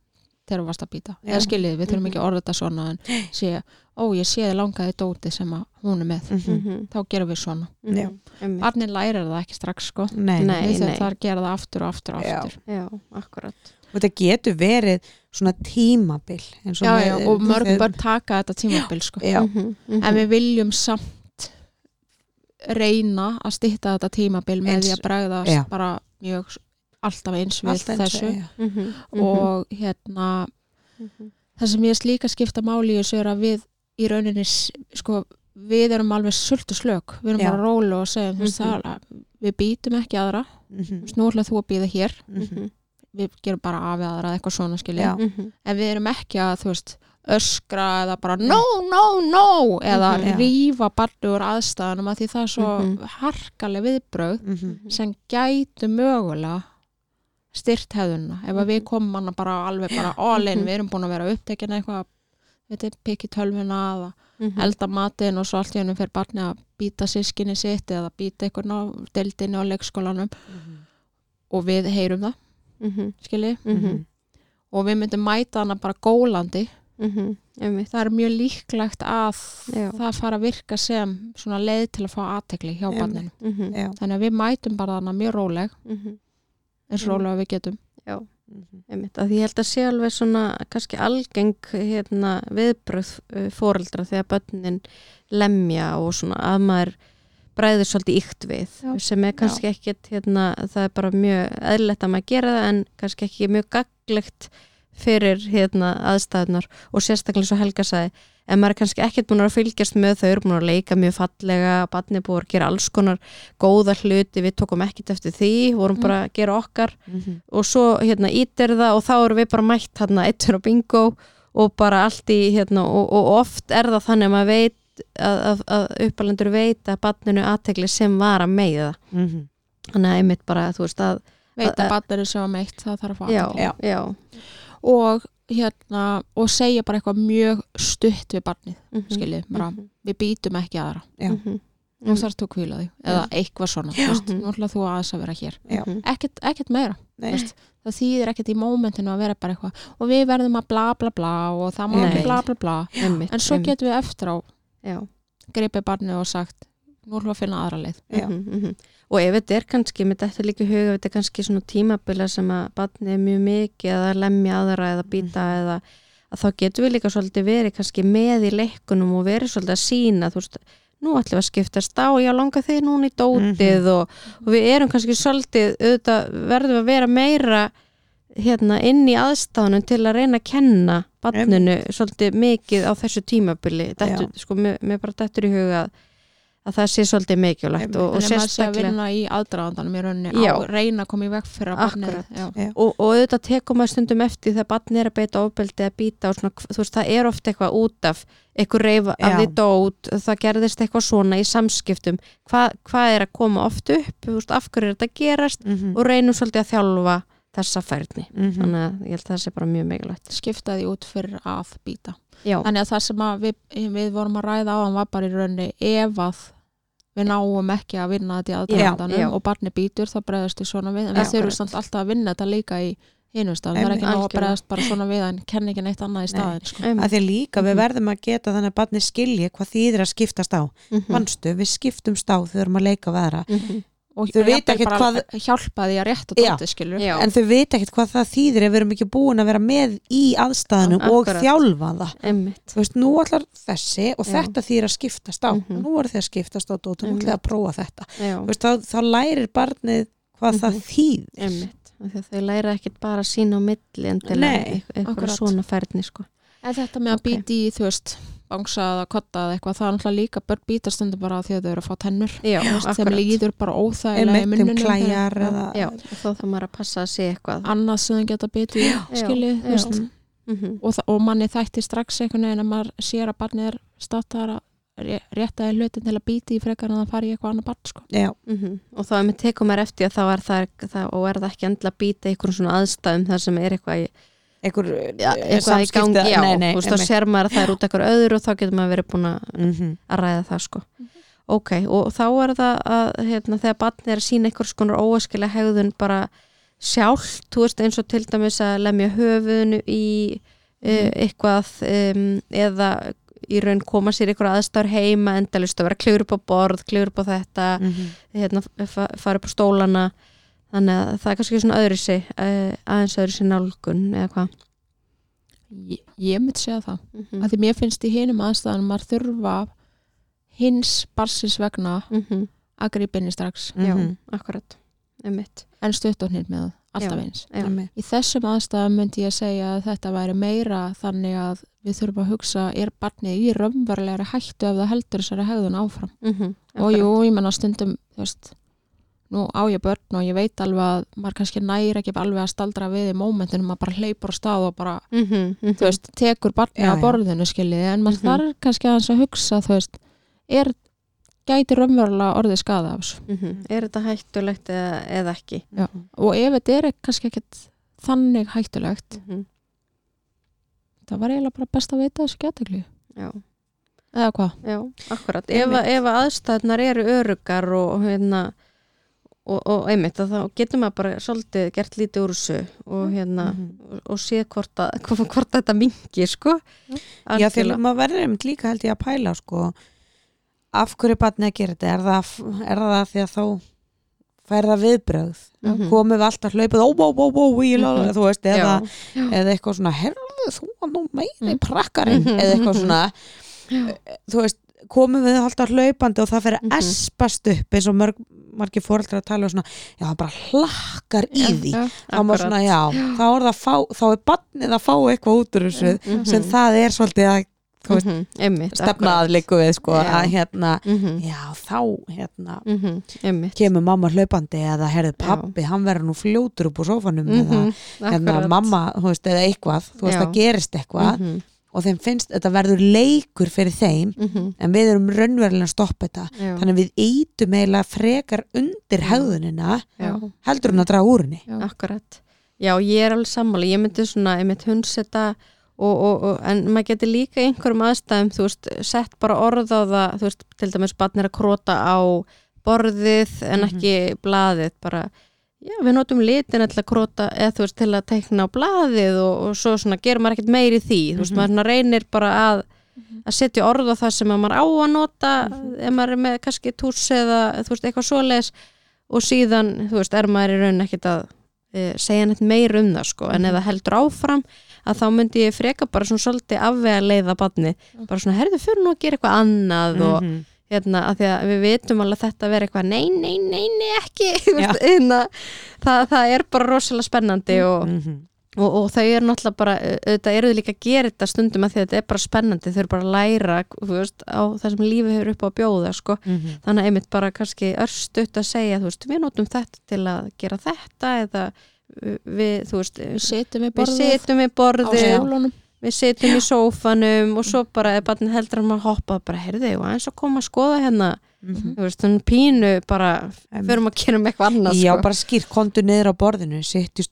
þegar þú varst að býta, Já. eða skiljið við þurfum Mhm. ekki að orða þetta svona en sé, ó ég sé þið langaði dóti sem að hún er með, Mhm, þá gerum við svona Já. mhm. Einmitt. barnin lærir það ekki strax sko nei, Nei. það að gera það aftur og aftur og Já. aftur Já, akkurat og þetta getur verið svona tímabil eins og já, með- já, og mörg þeir- börn taka þetta tímabil sko já, Mhm, mhm. en við viljum samt reyna að stýtta þetta tímabil með Eins- því að bregðast já. bara mjög alltaf eins við allt eins þessu já. Mhm, mhm, og hérna mhm. það sem ég er líka skipta máli í þessu er að við í rauninni sko, við erum alveg sultu slök við erum Já. bara rólu og segjum mm. -hmm. við býtum ekki aðra Mhm, Þú ætlaðu þú að býða hér mhm. við gerum bara af við aðra eða eitthvað svona skilja. Mhm, en við erum ekki að þú veist öskra eða bara no, no, no eða. Já. rífa barni úr aðstæðanum að því það er svo Mhm. harkaleg viðbröð Mhm. sem gætu mögulega styrt hefðuna ef að við komum hana bara alveg bara all in, Mhm. við erum búin að vera upptekin eitthvað pikki tölvuna eða mhm. elda matinn og svo allt í hennu fyrir barni að býta sískinni sitt eða býta eitthvað á deildinni á leikskólanum. Og við heyrum það, Mhm, skilji? Mhm, og við myndum mæta hana bara gólandi. Mhm. Það er mjög líklegt að Já. það fara að virka sem svona leið til að fá aðtekli hjá barninu. Mhm, Já. þannig að við mætum bara hana mjög róleg. Mhm. Eins Mm. róleg að við getum Mhm. Einmitt, að ég held að sé alveg svona kannski algeng hérna, viðbröð fóreldra þegar börnin lemja og svona að maður bræður svolítið ykt við Já. sem er kannski ekkit hérna, það er bara mjög eðlilegt að maður gera það en kannski ekki mjög gaglegt fyrir hérna, aðstæðunar og sérstaklega svo Helga sagði en maður er kannski ekkert búin að fylgjast með þau eru búin að leika mjög fallega barni búin að gera alls konar góða hluti við tókum ekkert eftir því vorum Mm. bara að gera okkar Mhm. og svo hérna ítir það og þá erum við bara mætt hérna eittur og bingo og bara allt í hérna og, og oft er það þannig að maður veit að, að, að uppalendur veit að barninu aðtegli sem var að meiða Mhm. þannig að einmitt bara þú veist að veit Að- að barninu sem var meitt það þarf að fá já. og hérna og segja bara eitthvað mjög stutt við barnið, Mhm, skiljið bara, mhm, við býtum ekki aðra. Já. mhm, þú að kvíla þig, eða eitthvað svona veist, nú ætla þú aðeins að vera hér. Mhm, ekkert, ekkert meira, það þýðir ekkert í mómentinu að vera bara eitthvað og við verðum að bla bla bla og það má ekki bla bla bla. Einmitt, en svo einmitt, getum við eftir á greipið barnið og sagt nú við að finna aðra leið. Mhm, mhm. Og ef þetta er kannski með þetta líka huga, þetta er kannski svona tímabila sem að barnið er mjög mikið að lemja aðra eða býta Mhm. eða að þá getum við líka svolítið verið kannski með í leikunum og verið svolítið að sína þú veist, nú ætlum við að skiptast á já, langa þig núna í dótið Mhm. og, og við erum kannski svolítið auðvitað verðum að vera meira hérna inn í aðstáðunum til að reyna að kenna barninu svolítið mikið á þessu tímabili sko, mér, bara dettur í huga að, að það sé svolítið mikilvægt og, og en maður sé að sérstaklega vinna í aðdraðandanum í rauninni Já. á reyna að koma í veg fyrir að barnið Akkurat. já. og, og auðvitað tekum maður stundum eftir þegar barni er að beita ofbeldi að býta og svona, þú veist, það er ofta eitthvað út af eitthvað reyf af því dót það gerðist eitthvað svona í samskiptum Hva, hvað er að koma oft upp þú veist, af hverju er þetta að gerast Mhm. og reynum svolítið að þjálfa þessa færni Mhm. þannig að ég held að það sé bara mjög mikilvægt skipta því út fyrir að býta já, þannig að það sem að við, við vorum að ræða á hann var bara í rauninni ef að við náum ekki að vinna þetta í já. og barni býtur þá bregðast við svona við en við þurfum samt alltaf að vinna þetta líka í hinustafn, það er ekki ná að bregðast bara svona við en kenna ekki neitt annað í staðin sko. Einmitt. að því líka við Mhm. verðum að geta þannig að barni skilji hvað þýðir að skiptast á Mhm. mannstu, við skiptumst á þegar við erum að leika við aðra Mhm. Og Þau ekkert bara hvað- hjálpa því að rétta Já. tótið skilur Já. en þau veit ekkert hvað það þýðir ef við erum ekki búin að vera með í aðstæðinu og Akkurat. þjálfa það Einmitt. þú veist, nú ætlar þessi og Já. þetta þýr að skiptast á Mhm. nú eru þið að skiptast á dót og nú ætlaði að prófa þetta Já. Þú veist, þá, þá lærir barnið hvað það Mhm. þýðir Einmitt. Af því að þau læra ekkert bara sína á milli en til Nei, eitthvað svona færni sko. en þetta með að Ok. býti í þú veist bangsa eða kotta eða eitthvað það er náttúrulega líka börn býta stundum bara því að þau eru að fá tennur Já, Þú veist, þeim líður bara óþægilega í um munnunum klæjar eða þá þarf maður að passa að sé eitthvað annað sem þau geta já. veist Mhm. og, og manni þætti strax einhvern veginn að maður sér að barnið er státar að ré- rétta í hlutin til að býti í frekar en að fara í eitthvað annað barn sko. já, Mhm. og þá er með tekum maður eftir að þá er það, það og er það ekki endla að býta í einhverjum svona aðstæðum þar sem er eitthvað í, einhver ja, eh, samskipta- já, nei, nei, þú veist, þá sér maður að það er út eitthvað öðru og þá getur maður verið búin að, Mhm. að ræða það sko ok, og þá er það að hérna, þegar barnið er að sína einhvers konar óaskilega hegðun bara sjálft þú veist eins og til dæmis að lemja höfuðinu í uh, eitthvað um, eða í raun koma sér einhverja aðstæður heima endalist að vera klifur upp á borð, klifur upp á þetta Mhm. hérna, fa- fara upp á stólana þannig að það er kannski svona öðru sig uh, aðeins öðru sig nálgun eða hvað? Ég, ég myndi segja það. Mm mm. að því mér finnst í hinum aðstæðanum maður þurfa hins barsins vegna -hmm. að grípa inn í strax. Já, Mhm. akkurat. Einmitt. En stuttunir með alltaf eins. Já. Í þessum aðstæðum myndi ég segja að þetta væri meira þannig að við þurfum að hugsa er barnið í raunverulegri hættu ef það heldur þessari hegðun áfram? Mm og jú, ég menna stundum þú veist, nú á ég börn og ég veit alveg að maður kannski næri ekki alveg að staldra við í mómentinu, maður bara hleypur á stað og bara, mm -hmm. þú veist, tekur barnið Já, á borðinu skiljiði, en maður Mhm. þarf kannski aðeins að hugsa, þú veist er, gæti raunverulega orðið skada af þessu? Mhm. er þetta hættulegt eða, eða ekki? Já. og ef þetta er kannski ekkit þannig hættulegt, mm það var eiginlega bara best að veita þessu gætikli, já, eða hvað? Já, akkurat. Ef, að- ef að aðstæðnar eru örugar og hérna og, og einmitt að þá getur maður bara svolítið gert lítið úr þessu og hérna Mhm. og, og sé hvort, að, hvort, hvort þetta mingi sko Já, þegar maður verður einmitt líka held ég að pæla sko, af hverju barni að gera þetta er það, er það því að þá fær það viðbrögð Mhm. komum við alltaf hlaupið ó, ó, ó, ó, í, Mhm. þú veist, eða, eða eitthvað svona herðu þú að nú meiri Mm. prakkarinn Mhm. eða eitthvað svona þú veist, komum við alltaf hlaupandi og það fyrir Mhm. að espast upp eins og mörg, margir fóreldrar að tala um svona, já, það bara hlakkar í því Já, þá svona, já, þá er það fá, þá er barnið að fá eitthvað út úr þessu Mhm. sem það er svolítið að veist, Mhm. einmitt stefna að líku við sko, Já. að hérna, mm já, þá hérna, einmitt kemur mamma hlaupandi eða herðið pappi, hann verður nú fljótur upp úr sófanum eða Mhm. hérna, mamma, þú veist, eða eitthvað þú veist, Já. það gerist eitthvað Mhm. Og þeim finnst, þetta verður leikur fyrir þeim Mhm. en við erum raunverulega að stoppa þetta Já. þannig að við eitum eiginlega frekar undir hegðunina Já. heldur hún að draga úr henni Já. Akkurat. Já, ég er alveg sammála. Ég myndi svona, ég myndi hundsetta og, og, og, en maður getur líka einhverjum aðstæðum, þú veist, sett bara orð á það, þú veist, til dæmis barn er að króta á borðið en Mhm. ekki blaðið, bara já, við notum litin að króta eða þú veist, til að teikna á blaðið og, og svo svona gerir maður ekkert meiri því, þú veist, Mhm. maður reynir bara að að setja orð á það sem að maður á að nota ef maður er með kannski tús eða þú veist, eitthvað svoleiðis. Og síðan, þú veist, er maður í raun ekkert að e, segja neitt meir um það sko, en ef það heldur áfram að þá myndi ég freka bara svona svolítið afvega leiða badni, bara svona herðu fyrir nú að gera eitthvað annað og Mhm. Hérna, að því að við vitum alveg að þetta verið eitthvað nei, nei, nei, nei, ekki. Hérna, það, það er bara rosalega spennandi og, Mhm. og, og þau eru náttúrulega bara, auðvitað eru líka að gera þetta stundum að því að þetta er bara spennandi. Þau eru bara að læra, veist, á það sem lífið hefur upp á að bjóða, sko. Mhm. þannig að einmitt bara kannski örstutt að segja, veist, við notum þetta til að gera þetta eða við, veist, við setjum við borðið við á borðið skólunum við setjum í sófanum og svo bara er barnið heldur að maður hoppa bara, heyrðu, og eins og koma að skoða hérna Mhm. þú veist, þannig pínu bara förum að gera um eitthvað annað Já, sko. bara skýrt, kontu niður á borðinu sitt í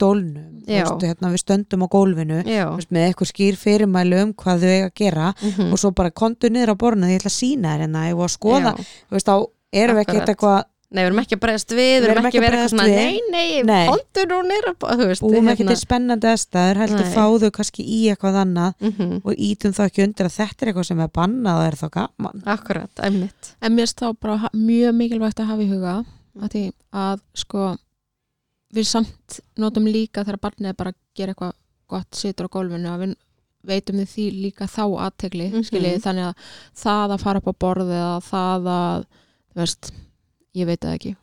Já. veist, hérna, við stöndum á gólfinu veist, með eitthvað skýr fyrirmælu um hvað þau eiga að gera mhm. og svo bara kontu niður á borðinu því ég ætla að sína þér hérna og að skoða, þú veist, þá erum við Akkurat. eitthvað Nei, við erum ekki að bregðast við, við erum ekki að vera eitthvað svona, nei, nei, Nei. nú nýra, þú veist, búum ekki til spennandi aðstæður heldur Nei. fáðu kannski í eitthvað annað Mhm, og ítum þá ekki undir að þetta er eitthvað sem er bannað og er þá gaman Akkurat, einmitt. en mér finnst þá bara mjög mikilvægt að hafa í huga að því að sko við samt notum líka þegar barnið er bara að gera eitthvað gott situr á gólfinu að við veitum við því líka þá aðtegli Mhm. skiljið þannig að það að fara upp á borðið ég veit það ekki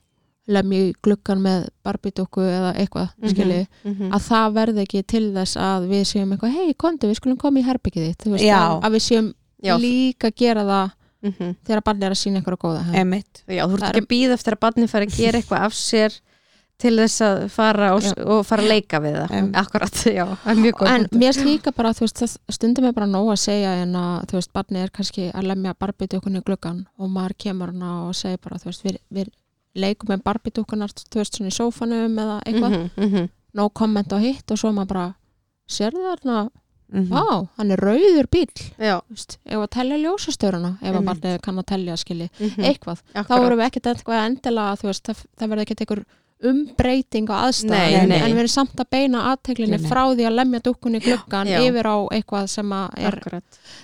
lemja í gluggan með barbidokku eða eitthvað Mhm, skiljið mhm. að það verði ekki til þess að við séum eitthvað, hei, kontu, við skulum koma í herbyggið þitt, þú veist, Já. að, við séum Já. líka gera það Mhm. þegar barnið er að sína eitthvað góða Já, þú ert ekki að býða eftir að barnið fari að gera eitthvað af sér til þess að fara og, og fara að leika við það Em. Akkurat, já, það er mjög góð en mér finnst líka bara, þú veist, það stundum er bara nóg að segja en að, þú veist, barnið er kannski að lemja barbidukkunni í gluggan og maður kemur hana og segir bara, þú veist, við, við leikum með barbidukkunar, þú veist, svona í sófanum eða eitthvað, Mhm, mhm. no comment á hitt og svo maður bara, sérðu þarna Mhm. vá, hann er rauður bíl Já, þú veist, ef að telja ljósastöruna ef að barnið kann að telja skilji mhm. eitthvað, þá Akkurat. erum við ekkert umbreyting á Nei, aðstæðan nei. en við erum samt að beina aðteglinni Nei, nei. frá því að lemja dúkkunni í gluggan Já. yfir á eitthvað sem að er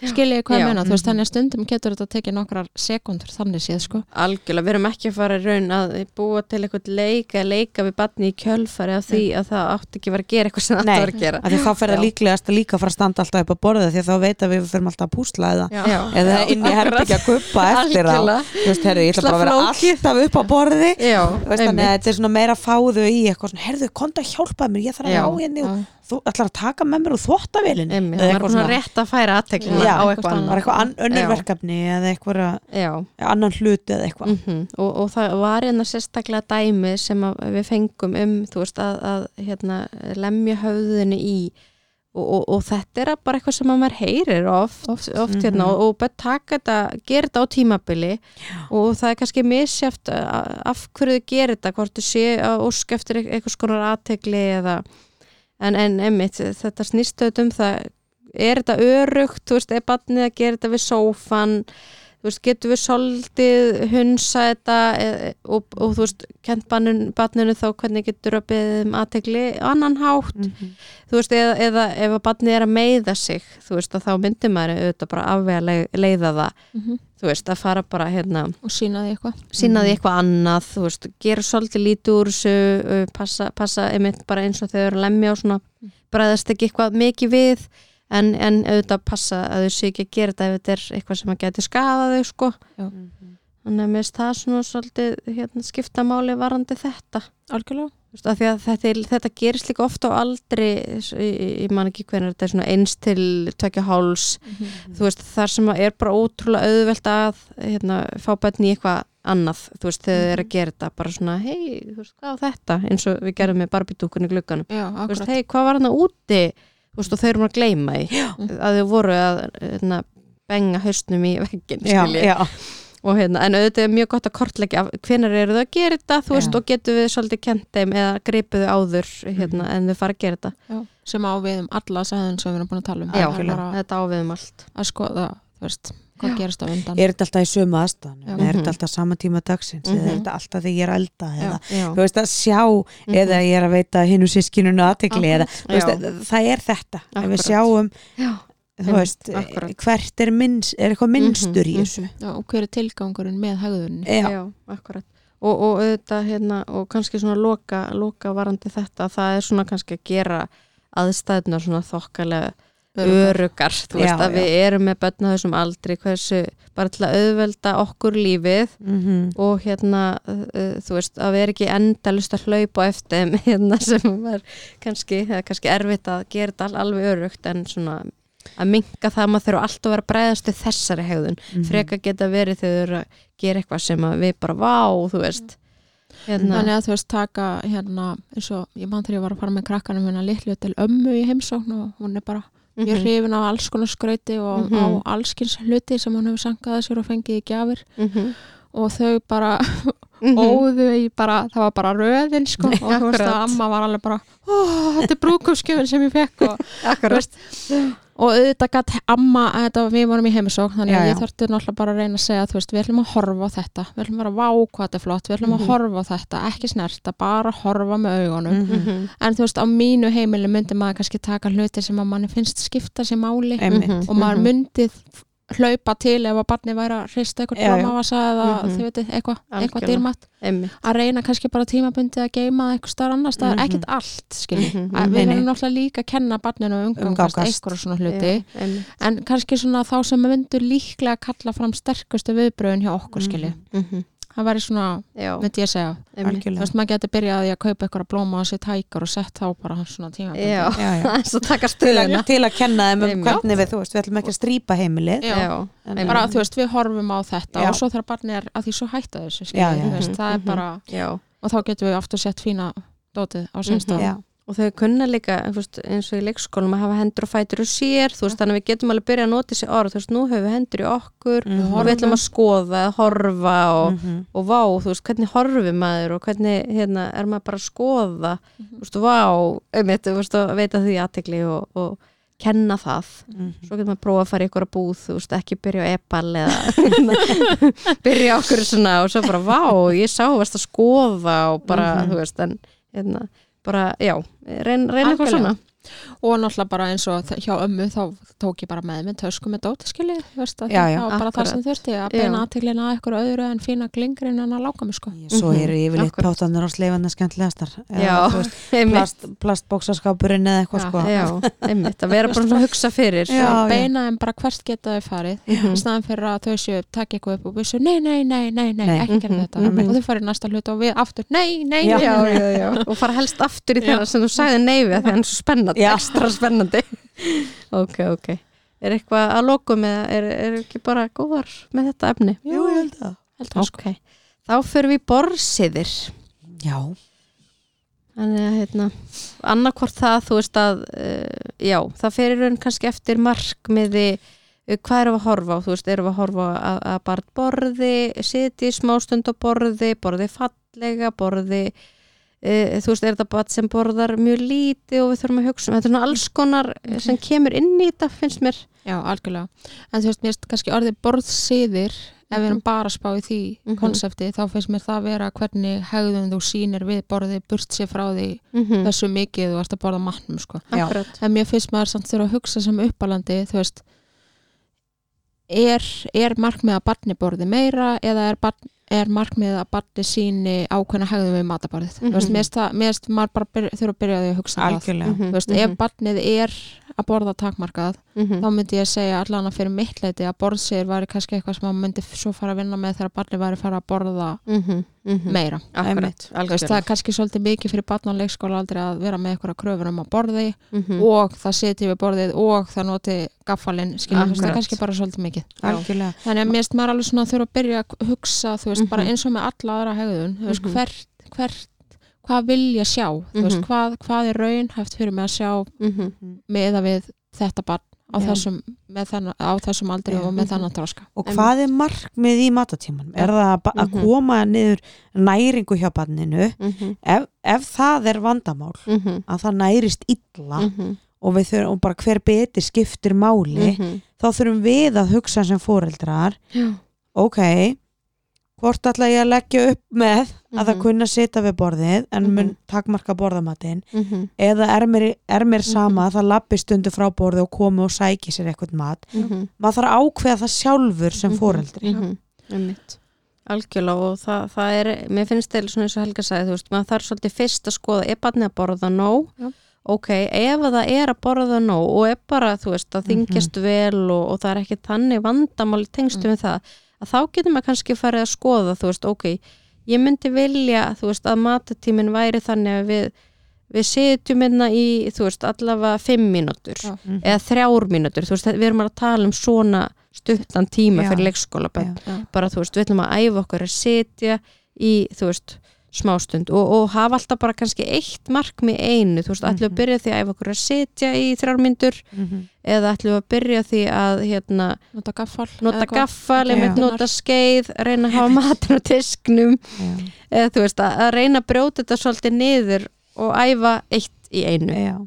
skiljið hvað menna, þú veist, Mhm. þannig að stundum getur þetta að tekið nokkrar sekundur þannig séð, sko Algjörlega, við erum ekki að fara í raun að búa til eitthvað leik eða leika við barni í kjölfari af því að það átti ekki að vera að gera eitthvað sem það Nei. að vera að gera að því þá fer það líklegast að líka fara að standa alltaf upp á borðið því að þá veit að við fyrir alltaf að púsla eða, Já. eða Já, inn í herbyggja að kuppa eftir Algjörlega. þú veist, herru, ég ætla bara að vera alltaf upp á borði Að er svona meira fáðu í eitthvað svona, herðu, konta að hjálpa mér, ég þarf að ná henni og Já. þú ætlar að taka með mér úr þvóttavélin Einmitt, það var svona rétt að færa aðteklina á eitthvað bara eitthvað an, önnur Já. verkefni eða eitthvað annan hluti eða eitthvað. Mm og, og það var hérna sérstaklega dæmi sem að við fengum um þú veist að, að hérna, lemja höfðinu í og, og, og þetta er bara eitthvað sem að maður heyrir oft, oft, hérna Mhm. og, og bara taka þetta, gera þetta á tímabili og það er kannski misjáft af hverju þau gerir þetta, hvort þau sé að ósk eftir eitthvað skonar aðtegli eða en, en einmitt, þetta snýst auðvitað um það er þetta örugt, þú veist, er barnið að gera þetta við sófan þú veist, getur við soldið hunsa þetta e, og, og þú veist, kent barninu, þá hvernig getur að beðið um aðtegli annan hátt, Mhm. þú veist, eða, eða ef að barnið er að meiða sig, þú veist, að þá myndir maður auðvitað bara afvega leið, leiða það, Mhm. þú veist, að fara bara hérna, og sína því eitthvað. sína því eitthvað annað, þú veist, gera svolítið lítið úr þessu, passa, passa einmitt bara eins og þau eru að lemja og svona. Bræðast ekki eitthvað mikið við en, en auðvitað passa að þau sé ekki að gera þetta ef þetta er eitthvað sem að geti skadað þau sko. Þannig að mér finnst það svona svolítið hérna, skipta máli varandi þetta. Algjörlega. Að þetta, er- þetta gerist líka ofta á aldri ég, man ekki hvernig þetta er svona eins til tvekja háls. Þú veist þar sem að er bara ótrúlega auðvelt að hérna, fá bönni í eitthvað annað þú veist þegar þau eru að gera þetta bara svona hei þú veist hvað á þetta? Eins og við gerum með barbidúkunni glugganum. Já, þú veist hei hvað var hann úti? þú veist og þau eru að gleyma því. Að þau voru að hérna, benga hausnum í veggin hérna, en auðvitað er mjög gott að kortleggja hvenar eru þau að gera þetta, veist, og getur við svolítið kent þeim eða gripuðu áður hérna, Mhm. en þau fara að gera þetta. Já. sem á við um alla sæðin sem við erum búin að tala um. Já, bara þetta áviðum allt. að skoða, þú veist, hvað gerist á undan er þetta alltaf í sömu aðstæðan Já. er Mhm. þetta alltaf sama tíma dagsins eða er Mhm. þetta alltaf þegar ég er elda eða, Já, þú veist, að sjá Mhm. eða ég er að veita hinnu sískinunu aðtekli eða, þú veist, Já. það er þetta ef við Akkurat. sjáum já, veist, akkurat. hvert er, minns, er eitthvað minnstur í Mhm, þessu já, og hver er tilgangurinn með hegðunni já, já, akkurat og, og auðvitað hérna, og kannski svona loka, loka varandi þetta, það er svona kannski að gera aðstæðna svona þokkalega. Örugar, þú veist Já, að við erum með börn á þessum aldri, hversu bara til að auðvelda okkur lífið Mhm. og hérna uh, þú veist að við erum ekki endalust að hlaupa eftir þeim, hérna sem er kannski, það er kannski erfitt að gera þetta al- alveg örugt en svona að minka það að maður þurfa alltaf að vera að bregðast við þessari hegðun, Mhm. freka geta verið þegar að gera eitthvað sem við bara vá, þú veist. Hérna, Þannig að þú veist taka hérna eins og ég mann þegar ég var að fara með krakkanum hérna litlu til ömmu í heimsókn og hún er bara mjög Mhm, hrifin af alls konar skrauti og Mhm. á allskins hluti sem hún hefur sangað að sér og fengið í gjafir. Mhm, og þau bara mhm. óðu í bara, það var bara röðin sko. Og þú veist að amma var alveg bara þetta er brúkumskjöfin sem ég fekk og, þú veist, og auðvitað gætt amma, þetta, við vorum í heimisók þannig að ég þurfti náttúrulega bara að reyna að segja þú veist, við ætlum að horfa á þetta við ætlum bara að vá hvað þetta er flott, við ætlum að Mhm. horfa á þetta ekki snerta, bara horfa með augunum Mhm. Mhm, en þú veist, á mínu heimili myndi maður kannski taka hluti sem að manni finnst skipta sér máli Einmitt. mhm, og maður mhm. Hlaupa til ef að barni væri að hrista eitthvað blómavasa eða Mhm. þið veitir, eitthvað, eitthvað dýrmætt. Að reyna kannski bara tímabundi að geima eitthvað starf annars, það er Mhm. ekkert allt Mhm, að mhm. við erum náttúrulega líka að kenna barninu um umgangast eitthvað svona hluti, Já, en kannski svona þá sem myndur líklega að kalla fram sterkustu viðbröðin hjá okkur skilji, Mhm, það væri svona myndi ég segja, þú veist maður getur byrjað í að kaupa eitthvað blóma og sér tækar og sett þá bara svona tímabundi Já, Já, já. Til, að, til að kenna þeim um hvernig við, þú veist, við ætlum ekki að strýpa heimilið. Bara þú veist við horfum á þetta Já. og svo þegar barni er að því svo hætta þessu já. þú veist, það er Mhm. bara Já, og þá getum við aftur sett fína dótið á Mhm. Já. Og þau kunna líka veist, eins og í leikskólum að hafa hendur og fætur og sér, þú veist, þannig að við getum alveg byrjað að nota þessi orð, þú veist, nú höfum við hendur í okkur Mhm. og við ætlum að skoða, horfa og, Mhm. og vá, þú veist, hvernig horfi maður og hvernig, hérna, er maður bara að skoða þú veist, vá, einmitt, þú veist, og veita því aðtegli og, og kenna það Mhm. svo getur maður að prófa að fara í ykkur að búð þú veist, ekki byrja á epal eða byrja á okkur svona og svo bara, vá, ég sá varst að skoða og bara, Mhm. þú veist, en hérna, bara, já, reyn, reyna eitthvað Algjörlega. svona og náttúrulega bara eins og þ- hjá ömmu þá tók ég bara með minn tösku með dóti skilji þú veist að Já, já, það var bara það sem þurfti að beina aðteglina að eitthvað öðru en fína glingrin en að láka mig sko Svo Mhm, eru yfirleitt akkurat. pátanir og sleifandi skemmtilegastar plastbóksaskápurinn eða eitthvað Já. sko já, einmitt að vera bara að hugsa fyrir beina þeim bara hvert geta þau farið Mhm. í staðan fyrir að þau séu takk eitthvað upp og við séu nei, nei, nei, nei, ekki gera Mhm, þetta mhm. og þau farið næsta hlut og við aftur nei, nei, Já. nei, já, nei. já, já, og fara helst aftur í þeirra að er spennandi, Já. ekstra spennandi. Ok, ok. Er eitthvað að lokum eða er, er ekki bara góðar með þetta efni? Jú, ég held það. Held það, sko. ok, þá fyrir við borsiðir Já, þannig að hérna annarkvort það, þú veist að uh, já, það fyrir raun kannski eftir markmiði uh, hvað við að horfa á, þú veist, erum við að horfa að, að bara borði, sitji smástund á borði, borði fallega borði uh, þú veist, er þetta bara sem borðar mjög lítið og við þurfum að hugsa um, þetta er svona alls konar eh, sem kemur inn í þetta, finnst mér já, algjörlega en þú veist, mér finnst kannski orðið borðsiðir ef við erum bara að spá í því Mhm. konsepti þá finnst mér það vera hvernig hegðun þú sýnir við borðið burt sér frá því mm -hmm. þessu mikið þú ert að borða matnum sko. En mér finnst maður samt þurfa að hugsa sem uppalandi þú veist er, er markmið að barni borði meira eða er, barn, er markmið að barni síni ákveðna hegðum við mataborðið. Mm Mhm. -hmm. mér finnst maður bara byrja, þurfa að byrja að hugsa algjörlega. Mhm, þú veist, mhm, ef barnið er að borða takmarkað mhm, þá myndi ég segja allan að fyrir mitt leiti að borðsir væri kannski eitthvað sem maður myndi svo fara að vinna með þegar barnið væri að fara að borða mhm, mhm. meira akkurat, veist, það er kannski svolítið mikið fyrir barn á leikskóla aldrei að vera með eitthvað kröfur um að borði Mhm. og það seti við borðið og það noti gaffalinn, skiljum það er kannski bara svolítið mikið algjörlega þannig að mér finnst maður alveg svona þurfa að byrja að hugsa þú veist, Mhm. bara eins og með alla aðra hegðun þú veist, Mhm. hvert, hvert hvað vil ég sjá, þú veist, Mhm. hvað, hvað er raun hæft fyrir mig að sjá Mhm. meða við þetta barn á Já. þessum, með þennan, á þessum aldri Já. og með þennan þróska Og hvað er markmið í matatíman? Er það að, að Mhm. koma niður næringu hjá barninu Mhm. ef, ef það er vandamál Mhm. að það nærist illa Mhm. og, þurfum, og bara hver beti skiptir máli Mhm. þá þurfum við að hugsa sem foreldrar Já. ok hvort ætla ég að leggja upp með að það Mhm. kunna sita við borðið en mun Mhm. takmarka borðamatinn Mhm. eða er mér, er mér sama að það lappi stundu frá borði og komi og sæki sér eitthvað mat Mhm. maður þarf að ákveða það sjálfur sem Mhm. foreldri Mhm. Einmitt. algjörlega og það, það er mér finnst svona eins og Helga sagði þú veist, maður þarf svolítið fyrst að skoða er barnið að borða nóg Já. ok, ef að það er að borða nóg og er bara, þú veist, að þingjast vel og, og það er ekki þannig vandamál í tengstu Mm. við það, að þá getur maður kannski farið að skoða, þú veist, ok ég myndi vilja, þú veist, að matatíminn væri þannig að við við sitjum hérna í, þú veist, allavega fimm mínútur Já. Mhm. eða þrjár mínútur, þú veist, við erum að tala um svona stuttan tíma Já. fyrir leikskóla Já. Já. bara, þú veist, við ætlum að æfa okkur að sitja í, þú veist, smástund og, og hafa alltaf bara kannski eitt markmi einu, þú veist, ætlum við að Mhm. byrja því að æfa okkur að sitja í þrjár mínútur Mhm. eða ætlum við að byrja því að hérna, nota gaffal nota gaffal, einmitt nota skeið reyna að hafa matur á disknum Já. eða þú veist, að, að reyna að brjóta þetta svolítið niður og æfa eitt í einu. Já.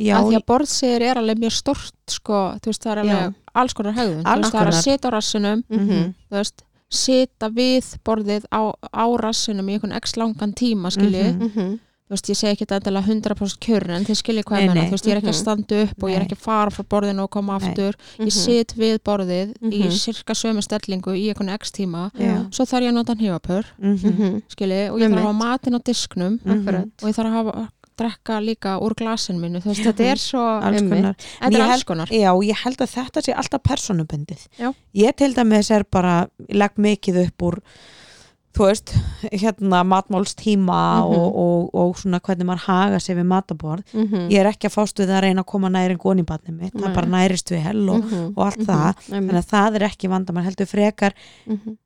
Já, að því að borðsýr er alveg mjög stort sko, þú veist, það er alveg alls konar hegðun, þú veist, það er að sita á rassinum Mhm. þú veist, sita við borðið á, á rassinum í einhvern x langan tíma, skilji Mhm. Mhm. þú veist, ég segi ekki þetta endilega 100% kjörn en þið skiljið hvað Nei, ég menna, nei. þú veist, ég er ekki að Mhm. standa upp og ég er Nei. ekki að fara frá borðinu og koma Nei. aftur Mhm. ég sit við borðið í Mhm. cirka sömu stellingu í einhvern x tíma Já. svo þarf ég að nota hnífapör, Mhm. Mhm. skilji og ég þarf að hafa matinn á disknum Mhm. Og ég þarf að hafa drekka líka úr glasinu mínu, þú veist, þetta er svo alls konar þetta er alls konar Já, ég held að þetta sé alltaf personubundið Já. Ég til dæmis er bara legg mikið upp úr þú veist, hérna matmálstíma Mhm. og, og, og svona hvernig maður haga sér við mataborð Mhm. ég er ekki að fást við að reyna að koma næring onni í batni mitt, það Nei. bara nærist vel og, Mhm. og allt Mhm. það þannig að það er ekki vandamál heldur frekar Mhm.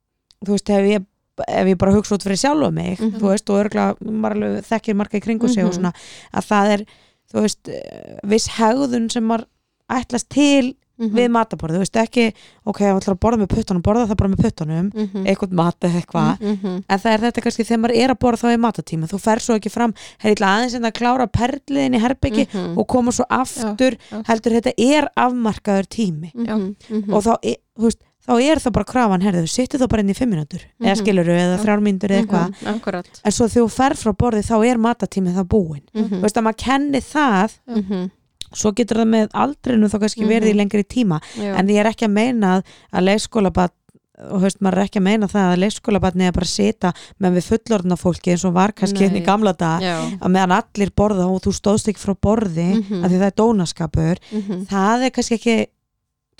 þú veist, ef ég ef ég bara hugsa út fyrir sjálfa mig Mhm. þú veist, og örgulega, maður alveg þekkir marga í kringu sig og Mhm. svona, að það er þú veist, eh, viss hegðun sem maður ætlast til Mhm. við mataborð, þú veist, ekki ok, ef ætlar að borða með puttunum, borða það bara með puttunum Mhm. eitthvað mat eða eitthvað Mhm. en það er þetta kannski þegar maður er að borða þá í matatíma þú fer svo ekki fram, hefði aðeins en að klára perliðin í herbyggi Mhm. og koma svo aftur, já. heldur þetta er afmarkaður tími Mhm. Og þá, er- þú veist, þá er það bara krafan herðu, þú sittir þá bara inn í fimm minútur eða Mhm. skilur eða Já. þrjár mínútur eða eitthvað Mhm. Akkurat en svo þú fer frá borði þá er matatími það búin Mhm. þú veist að maður kenni það Mhm. svo getur það með aldrinu þá kannski verið í Mhm. lengri tíma Já. en ég er ekki að meina að, leikskólabat og höfst maður er ekki að meina það að leikskólabatni er bara að sita með við fullorðna fólki eins og var kannski hérna Nei. í gamla dag Já. að meðan allir borða og þú stóðst ekki frá borði Mhm. af því það er dónaskapur Mhm. það er kannski ekki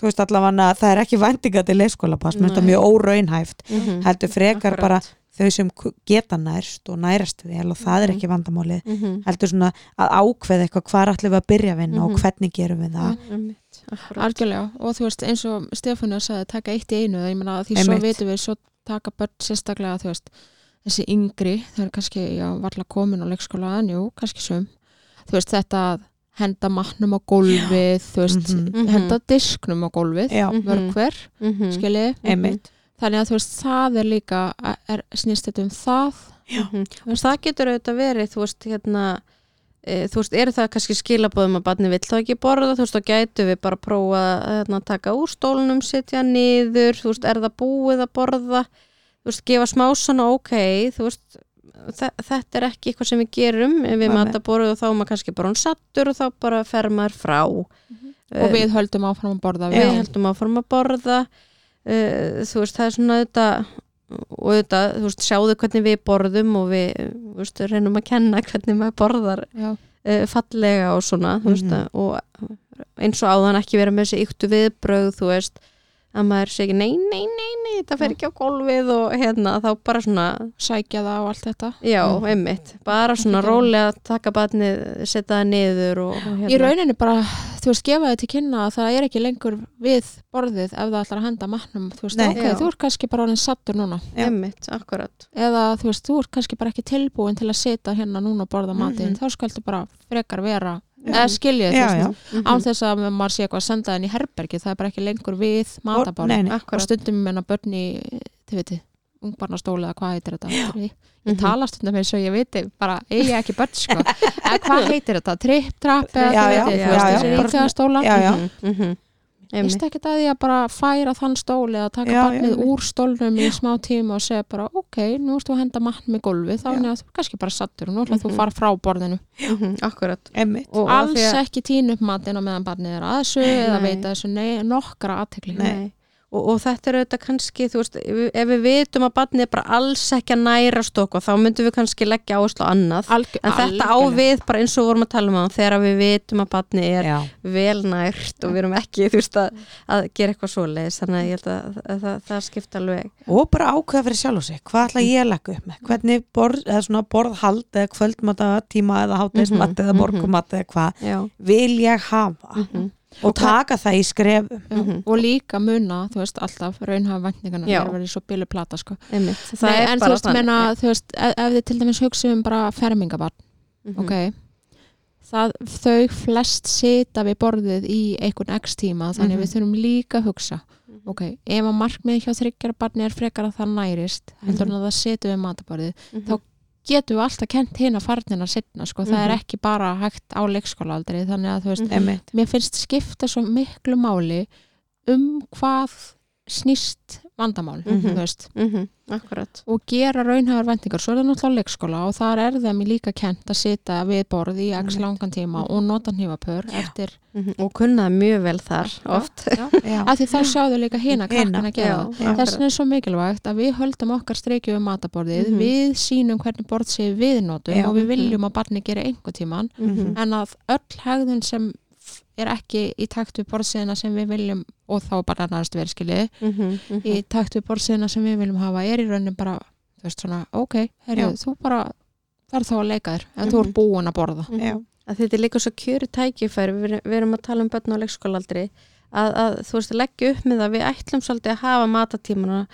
þú veist allavega það er ekki vendinga til leikskólabats mér finnst það mjög óraunhæft Mhm. heldur frekar Akkurat. bara þau sem geta nærst og nærast vel og það er Mhm. ekki vandamálið Mhm. heldur svona að ákveða eitthvað hvar ætlum við að byrja að vinna og Mhm. hvernig gerum við það. Akkurat. algjörlega og þú veist eins og Stefánu sagði taka eitt í einu ég meina því svo Einmitt. vitum við svo taka börn sérstaklega þú veist þessi yngri þau eru kannski já varla komin á leikskóla en jú kannski sum þú veist þetta að henda matnum á gólfið þú veist Mhm. henda disknum á gólfið já, Mhm. hver Mhm. skilji einmitt. Þannig að þú veist það er líka er, snýst þetta um það. Mhm. og það getur auðvitað verið þú veist hérna e, þú veist, eru það kannski skilabóðum að barni vill þá ekki borða, þú veist, þá gætu við bara prófa að hérna, taka úr stólunum sitja niður, þú veist, er það búið að borða, þú veist, gefa smá svona ok, þú veist þetta er ekki eitthvað sem við gerum. Við mataborðu og þá er maður kannski bara hún sattur og þá bara fer maður frá. Eh, og við höldum áfram að borða við við. heldum áfram að borða. Uh, þú veist, það er svona þetta og þetta, þú veist, sjáðu hvernig við borðum og við, þú veist, reynum að kenna hvernig maður borðar já, uh, fallega og svona, þú veist Mhm. og eins og áðan ekki vera með þessi yktu viðbröð, þú veist að maður sé ekki, nei, nei, nei, nei þetta fer ekki á gólfið og hérna þá bara svona, sækja það og allt þetta já, Mhm. einmitt bara svona rólega taka batnið setja það niður og, og hérna í rauninni bara, þú veist, gefa til kynna að það er ekki lengur við borðið ef það ætlar að henda matnum, þú veist, Nei. ok, Já. þú ert kannski bara orðin sattur núna, Já. einmitt, akkurat eða þú veist, þú ert kannski bara ekki tilbúin til að sita hérna núna og borða matinn, Mhm. þá skaltu bara frekar vera. Eða þú já. veist, Mhm. án þess að maður sé eitthvað að senda henni í herbergi, það er bara ekki lengur við nei. og stundum menna börn í, þið veitir ungbarnastóli eða hvað heitir þetta ég ég Mhm. tala stundum eins og ég veit bara, eigi ekki börn sko eða hvað heitir þetta, tripp, trapp eða þið já, þú veist, já, þessi bara ríkjaðastóla Já, já. Mhm, mhm. Ég veist ekki að því að bara færa þann stól eða taka Já, barnið já, úr stólnum í smá tíma og segja bara ok, nú ertu að henda matn með gólfi þá er þú kannski bara sattur og nú ætla þú Mhm. að fara frá borðinu. Akkurat. einmitt. Og alls að- ekki tínu upp matinn á meðan barnið er að þessu eða veita þessu nei, nokkra aðtekli Nei. Og, og þetta er auðvitað kannski þú veist, ef, við vitum að barnið er bara alls ekki að nærast okkur þá myndum við kannski leggja áherslu á annað. Alg, en þetta á við bara eins og vorum að tala um á þegar við vitum að barnið er Já. vel nært og við erum ekki þú veist að, að gera eitthvað svoleiðis. Þannig að ég held að, að, það, það skipta alveg. Og bara ákveða fyrir sjálf og sig. Hvað ætla ég að leggja upp með, hvernig borð eða svona borðhald eða kvöldmata tíma eða hátæðismat Mhm, eða mhm. morgumat eða hvað vil ég hafa? Mhm, og taka það í skrefum Já, Mhm. og líka muna, þú veist, alltaf raunhafa væntingarna Já. er verið svo bilu plata sko. einmitt það Nei, er en þú veist, menna, þú veist ef, ef þið til dæmis hugsa um bara fermingabarn Mhm. ok það, þau flest sita við borðið í einhvern x tíma þannig Mhm. við þurfum líka að hugsa Mhm. ok, ef að markmið hjá þryggjara barni er frekar að það nærist heldur Mhm. en að það situr við mataborðið Mhm. þá getum við alltaf kent hinn að farnina setna, sko, það er Mhm. ekki bara hægt á leikskólaaldri, þannig að þú veist Mhm. Einmitt. mér finnst skipta svo miklu máli um hvað snýst vandamál Mhm. þú veist, Mhm, akkurat. Og gera raunhæfar vendingar, svo er það náttúrulega leikskóla og þar er þeim líka kent að sita við borð í x langan tíma og nota hnífapör eftir, Mhm, og kunnaði mjög vel þar oft. já, Já. af því þá sjáðu líka hina Hina, krakkan að gera það. þess vegna er svo mikilvægt að við höldum okkar streikju um mataborðið, Mhm. við sínum hvernig borð sé við notum og við viljum að barni gera einhver tíman Mhm. en að öll hegðun sem er ekki í takt við borðsíðina sem við viljum og þá bara nærast verið skilið Mhm, mhm. í takt við borðsíðina sem við viljum hafa er í raunin bara, þú veist svona ok, herri, þú bara þarf þá að leika þér en þú Mhm. er búin að borða. Mhm. Að þetta er líka svo kjöru tækifæri við, við erum að tala um börn á leikskólaaldri að, að þú veist að leggja upp með að við ætlum svolítið að hafa matatímana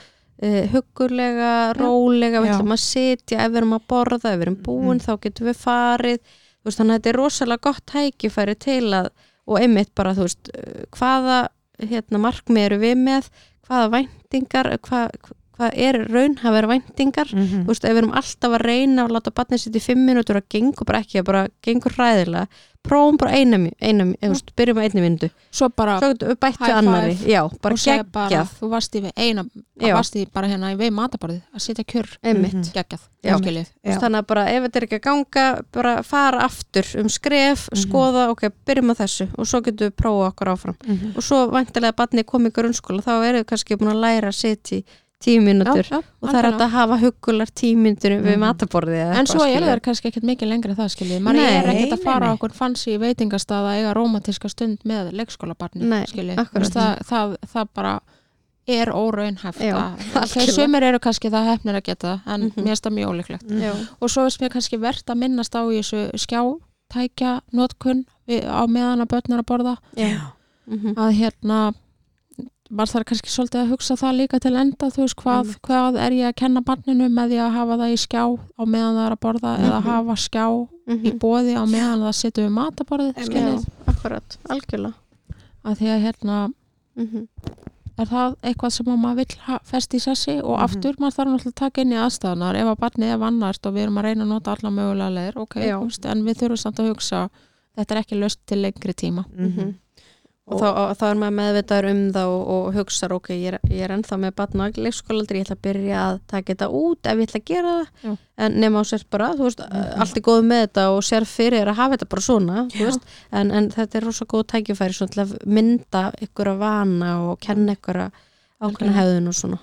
uh, huggulega, rólega við ætlum að sitja ef við erum að borða ef við erum búin þá getum við farið. Þú veist, þannig að þetta er rosalega gott tækifæri til að, og einmitt bara þú veist, uh, hvaða hérna, markmið eru við með? Hvaða væntingar hvað, hvað er raunhafur væntingar Mhm. þú veist, ef við erum alltaf að reyna að láta barnið sitt í fimm minútur að gengur bara ekki, að bara gengur hræðilega prófum bara eina, eina þú veist, byrjum að einni myndu, svo bara svo getum við bætt High við annari, já, bara geggjað. þú varst í við eina varst í bara hérna í við mataborðið að sitja kjör. Einmitt, Mhm. geggjað, þannig að bara ef þetta er ekki að ganga bara fara aftur um skref Mhm. skoða, ok, byrjum að þessu og svo getum við prófa okkur áfram. Mhm. og svo vantilega að barnið komi í grunnskóla þá eru við kannski búin að læra að sitja í tíu mínútur já, og það er að hafa huggular tímyndur við Mhm. mataborðið en svo er skilur. það kannski ekkert mikið lengra það skilið, maður Nei, er ekkert að fara okkur fancy veitingastað að eiga rómatiska stund með leikskólabarni veist, það, það, það bara er óraunhæft Já, þeir sumir eru kannski það hefnir að geta það, en Mhm. mér finnst það mjög ólíklegt Mhm. Já. og svo finnst mér kannski verðt að minnast á í þessu skjátækja notkun við- á meðan að börn er að borða Já. Mhm. að hérna maður þarf kannski svolítið að hugsa það líka til enda þú veist hvað, Einmitt. hvað er ég að kenna barninu með því að hafa það í skjá á meðan það er að borða eða Mhm. hafa skjá í Mhm. bóði á meðan það situr við mataborðið Já, akkurat, algjörlega að því að hérna Mhm. er það eitthvað sem að maður vill ha- festa í sessi og Mhm. aftur maður þarf náttúrulega að taka inn í aðstæðanar ef að barnið er vannart og við erum að reyna að nota alla mögulega leir, ok, veist, en við þurfum samt að hugsa þetta er ekki löst til lengri tíma Mhm. og þá, og þá er maður meðvitaður um það og, og hugsar, ok, ég er, ég er ennþá með batna á leikskólaldur, ég ætla að byrja að taka þetta út ef ég ætla að gera það Já. en nema á sér bara, þú veist, Mhm. allt er góð með þetta og sér fyrir að hafa þetta bara svona þú Já. veist, en, en þetta er rosa góð tækifæri svona til að mynda ykkur að vana og kenna ykkur að ákveðna hefðun og svona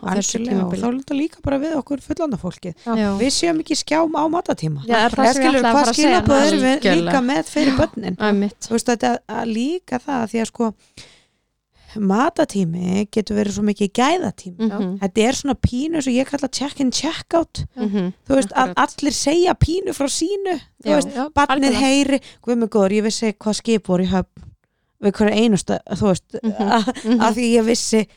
og tímabili. þá er þetta líka bara við okkur fullanda fólki. Við séum ekki skjám á matatíma Já, er það skilur, að hvað að erum við líka með fyrir börnin? þú veist þetta að líka það því að sko matatími getur verið svo mikið gæðatími. Mhm. þetta er svona pínu sem ég kalla check-in check-out Mhm. þú veist að Akkurat. allir segja pínu frá sínu þú veist, barnið heyri guð mig góður, ég vissi hvað skip voru í höfn við hverja einusta, þú veist Mhm. að, að því ég vissi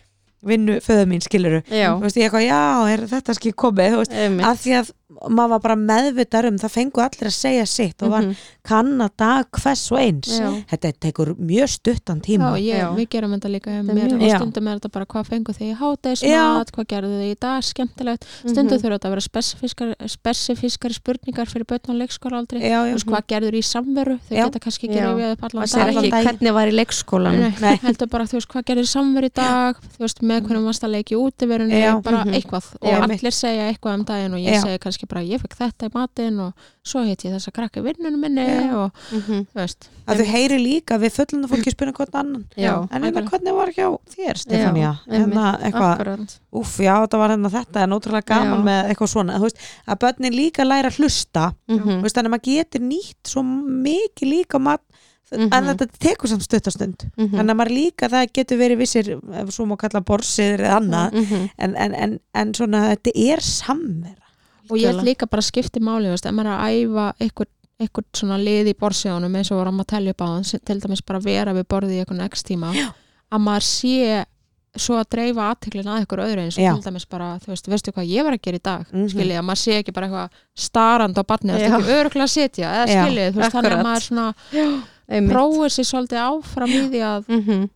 vinnu föðu mín skiluru Já, þú veist, ég eitthvað, já, er þetta skip komið þú veist, að því að maður var bara meðvitar um, það fengu allir að segja sitt og var Mhm. kanna dag hvers og eins Já. þetta tekur mjög stuttan tíma Já, ég, Já. við gerum þetta líka mér mjög- og stundum er þetta bara hvað fengu þið í Já. hátægismat, hvað gerðu þið í dag skemmtilegt, stundum Mhm. þurfa þetta að vera spesifískar, spesifískari spurningar fyrir börn á leikskóla aldrei, hvað gerður í samveru þau Já. geta kannski Já. rifjað upp allan allan ekki hvernig var í leikskólanum Nei, Nei. heldur bara, þú veist, hvað gerður í samveru í dag þú veist, með hvernig varst að leiki útiverunni Já. bara Mhm. eitthvað og allir segja eitthvað um daginn og ég segi kannski kannski bara ég fekk þetta í matinn og svo heit ég þess að krakka vinnunum minni Já. og Mhm. þú veist að þau heyri líka við fullunda fólki spyrna hvort annan Já, en hérna algjörlega. hvernig var hjá þér Stefania Já, hérna einmitt, eitthvað. Úf, já, þetta var hérna þetta, en ótrúlega gaman Já. með eitthvað svona, þú veist, að börnin líka læra hlusta, Mhm. þú veist, þannig að maður getur nýtt svo mikið líka mat, Mhm. en þetta tekur samt stuttastund Mhm. þannig að maður líka, það getur verið vissir, svo má kalla borsir eða annað, Mhm. en, en, en, en svona, þetta er samvera og ég held líka bara að skipti máli ef maður er að æfa eitthvað, eitthvað svona lið í borsjónum eins og vorum að telja upp á hann til dæmis bara vera við borðið í eitthvað x tíma Já. að maður sé svo að dreifa aðteklin að eitthvað öðru eins og til dæmis bara, þú veist, veistu hvað ég var að gera í dag Mhm. skiljið, að maður sé ekki bara eitthvað starrand á barnið, það er ekki öruglega að sitja eða skiljið, þú veist, þannig að maður svona prófur sér svolítið áfram í því að, Mhm.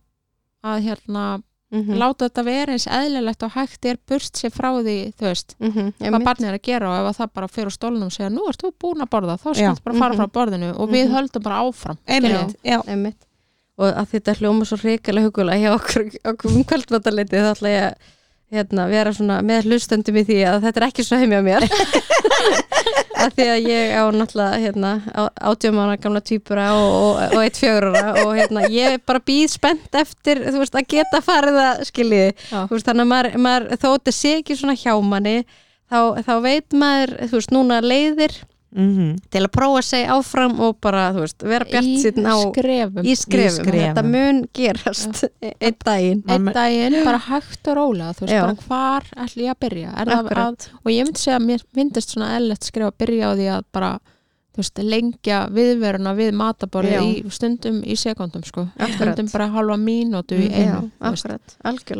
að hérna, Mhm. láta þetta vera eins eðlilegt og hægt er burt sér frá því, þú veist Mhm. hvað Einmitt. barnið er að gera og ef að það bara fyrir á stólnum og segja nú ert þú búin að borða, þá skilst bara fara Mhm. frá borðinu og við Mhm. höldum bara áfram einmitt, já, Einmitt. og að þetta hljóma svo hrikalega hugulega hjá okkur, okkur um kvöldvátaleiti þá ætla ég að hérna, vera svona með hlustendum í því að þetta er ekki svo heimja mér. Að því að ég á náttúrulega hérna, ára gamla týpura og, og, og eitt fjögur ára og hérna, ég er bara býð spennt eftir þú veist, að geta farið að skiljiði þannig að maður, maður, þó þetta sé ekki svona hjá manni þá, þá veit maður, þú veist, núna leiðir mhm. Til að prófa að segja áfram og bara, þú veist, vera bjart síðan á skrefum. í skrefum, þetta mun gerast einn daginn. Einn daginn bara hægt og rólega þú veist Já. bara hvar ætli ég að byrja? Er að, og ég myndi segja að mér myndist svona eðlert skref að byrja á því að bara veist, lengja viðveruna við mataborðið Já. í stundum í sekundum sko, stundum bara halva mínútu í Mm, einu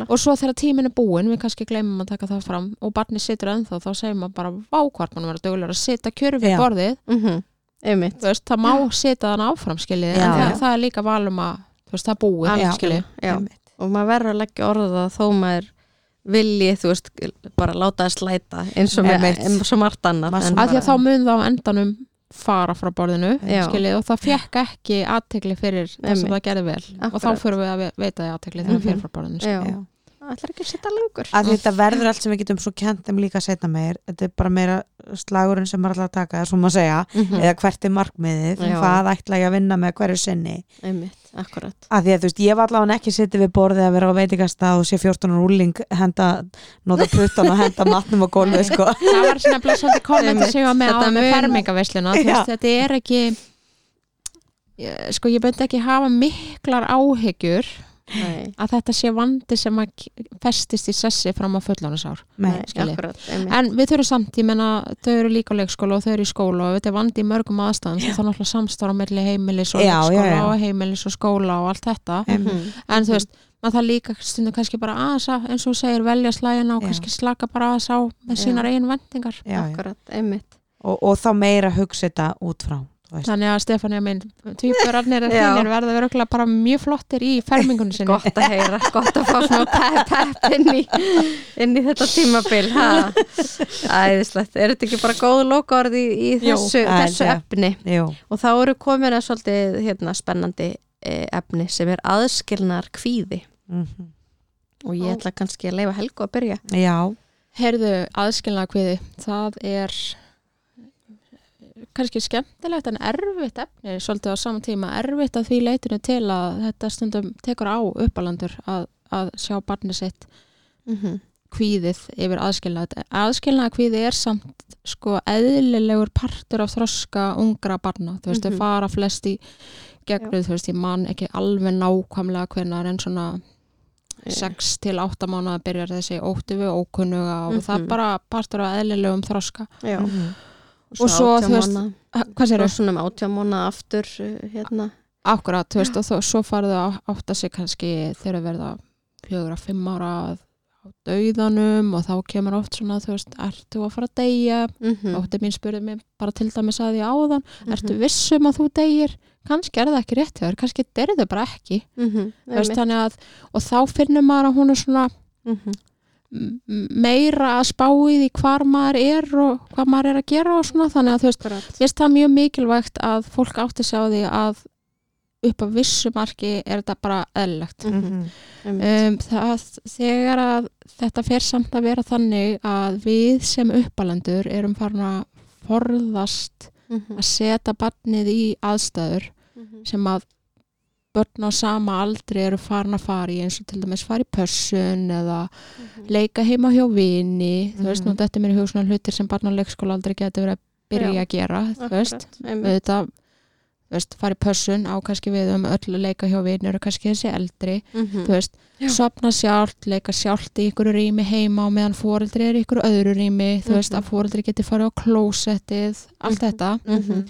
og svo þegar tíminn er búinn, við kannski gleymum að taka það fram og barni situr ennþá, þá segir maður bara vákvart mann vera dögulega að setja kjörfi Já. borðið. Mm -hmm. veist, það má setja þann áfram skiljið, en það, það er líka valum að veist, það búið og maður verður að leggja orða þó maður vilji, þú veist, bara láta það slæta eins og, eins og margt svona- að því að þá mun það á endanum fara frá borðinu Já. skiljið, og það fekk ekki aðtegli fyrir það sem það gerði vel og þá Akkurat. fyrir við að ve- veita því aðtegli þegar það fyrir frá borðinu. Já. ætlar ekki að setja lengur að þetta verður allt sem við getum svo kent þeim líka setna meir, þetta er bara meira slagurinn sem maður ætla að taka, svo maður segja Mhm. eða hvert er markmiðið, hvað ætla ég að vinna með hverju sinni einmitt, akkurat. Að því að þú veist, ég var allavega ekki sittið við borðið að vera á veitingastað og sé 14 rúling henda, nota puttan og henda matnum á gólfið sko. Það var svona blessa svolítið kommenti Einmitt. sem ég var með á Þetta með mun- fermingavesluna þú veist, þetta er ekki ég- sko ég myndi ekki hafa miklar áhyggjur Nei, að þetta sé vandi sem að festist í sessi fram á einmitt. en við þurfum samt, ég menna þau eru líka á leikskóla og þau eru í skóla og þetta er vandi í mörgum aðstæðum þá er náttúrulega samstára melli heimilis og Já, leikskóla já, já. og heimilis og skóla og allt þetta Einmitt. Mhm. en þú veist, maður það líka stundum kannski bara aðeins að, eins og þú segir, velja slægina og kannski slaka bara aðeins á með sínar eigin vendingar já, já. akkurat, einmitt Og, og þá meira hugsa þetta út frá. Þannig að Stefania minn, tvíburarnir og Já. þínir verða verið bara mjög flottir í fermingunni sinni. Gott að heyra, gott að fá smá pepp, pepp inn, í, inn í þetta tímabil ha. æðislegt, er þetta ekki bara góð lokaorð í, í Jú, þessu, það þessu efni? Jú, og þá eru komin að svolítið hérna, spennandi eh, efni sem er aðskilnar kvíði mhm. og ég ætla kannski að leifa Helgu að byrja. Já, Heyrðu, aðskilnaða kviði, það er kannski skemmtilegt en erfitt efni svolítið á sama tíma, erfitt að því leitinu til að þetta stundum tekur á uppalandur að, að sjá barni sitt mm -hmm. kvíðið yfir aðskilnaða aðskilnaða kvíði er samt sko eðlilegur partur af þroska ungra barna, þú veist, þau Mhm. fara flest í gegnuð, þú veist, ég man ekki alveg nákvæmlega hvenar en svona 6 til 8 mánuða byrjar þessi óttu við ókunnuga og það er Mhm. bara partur af eðlilegum þroska Já, mhm. Og svo, og svona um aftur uh, hérna Akkurat, þú veist, og þó, svo farið að átta sig kannski þegar verða fjögur að fimm ára á dauðanum og þá kemur oft svona, þú veist, ertu að fara að deyja mm mm. -hmm. ótti mín spurði mig bara til dæmis að því áðan ertu vissum að þú deyjir kannski er það ekki rétt þér, kannski er það bara ekki mm -hmm. Veist, að, og þá finnur maður að hún er svona Mhm. Meira að spá í því hvar maður er og hvað maður er að gera og svona þannig að þú veist. Mér finnst það mjög mikilvægt að fólk átti sig á því að upp á vissu marki er þetta bara eðlilegt. Mhm. Einmitt. um, það, þegar að þetta fer samt að vera þannig að við sem uppalendur erum farin að forðast Mhm. að setja barnið í aðstæður Mhm. sem að börn á sama aldri eru farin að fara í eins og til dæmis fara í pössun eða Mhm. leika heima hjá vini þú veist, Mhm. nú þetta er mér í hug svona hlutir sem barn á leikskóla aldrei getur verið að byrja Já, að gera þú veist, auðvitað veist, fara í pössun á kannski við um öll að leika hjá vini eru kannski þessi eldri Mhm. þú veist, sopna sjálft, leika sjálft í ykkur rými heima og meðan fóreldri er í ykkur öðru rými, þú veist, Mhm. að fóreldri geti farið á klósettið, allt Mhm. þetta Mhm.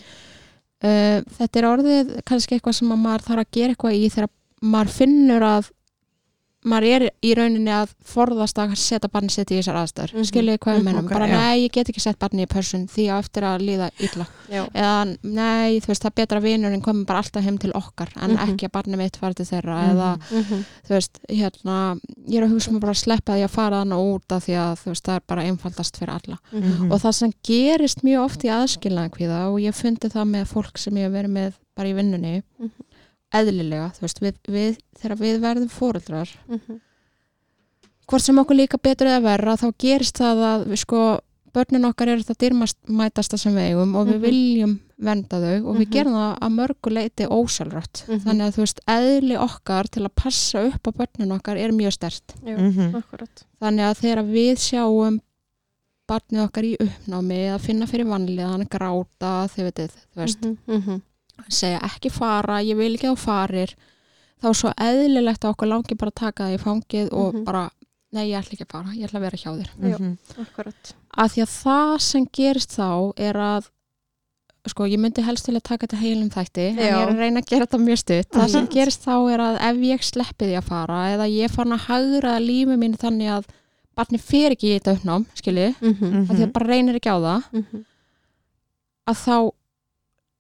Þetta er orðið kannski eitthvað sem að maður þarf að gera eitthvað í þegar maður finnur að maður er í rauninni að forðast að setja barni sitt í þessar aðstæður Mhm. skiljið hvað ég Mhm. mennum, Ok, bara nei, ég get ekki sett barni í pörsun því að eftir að líða illa Já. eða nei, þú veist, það er betra vinurinn komi bara alltaf heim til okkar en Mhm. ekki að barni mitt fara til þeirra Mhm. eða Mhm. þú veist, hérna ég er að hugsa mig bara að sleppa því að fara þannig út af því að þú veist, það er bara einfaldast fyrir alla Mhm. og það sem gerist mjög oft í aðskilnaðan kvíða og ég fundi það með fólk sem ég eðlilega, þú veist, við, við, þegar við verðum fóreldrar Mhm. hvort sem okkur líka betur eða verra þá gerist það að við sko börnin okkar eru það dyrmætasta sem við eigum og við Mhm. viljum vernda þau og við Mhm. gerum það að mörgu leiti ósjálfrætt Mhm. þannig að þú veist, eðli okkar til að passa upp á börnin okkar er mjög stert Já, Mhm. þannig að þegar við sjáum barnið okkar í uppnámi að finna fyrir vanlíðan, gráta þið veitir, þú veist. Mhm. Segja ekki fara, ég vil ekki á farir þá er svo eðlilegt að okkur langi bara að taka það í fangið og Mhm. bara nei, ég ætla ekki að fara, ég ætla að vera hjá þér. Mhm. Akkurat. að því að það sem gerist þá er að sko, ég myndi helst til að taka þetta heilum þætti en ég er að reyna að gera þetta mjög stutt það sem Mhm. gerist þá er að ef ég sleppi því að fara eða ég fann að hagra lífi mín þannig að barni fer ekki í þetta uppnám skilji, Mhm. að því að bara reynir ekki á það Mhm. að þá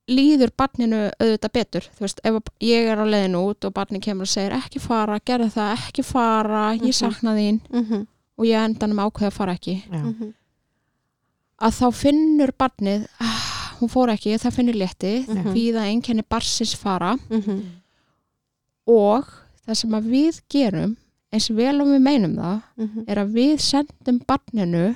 líður barninu auðvitað betur þú veist, ef ég er á leiðin út og barni kemur og segir ekki fara, gerðu það, ekki fara ég Mhm. sakna þín Mhm. og ég endanum ákveða að fara ekki Já. Mhm. að þá finnur barnið ah, hún fór ekki, það finnur létti Mhm. því það einkenni barsins fara Mhm. og það sem að við gerum eins vel og við meinum það Mhm. er að við sendum barninu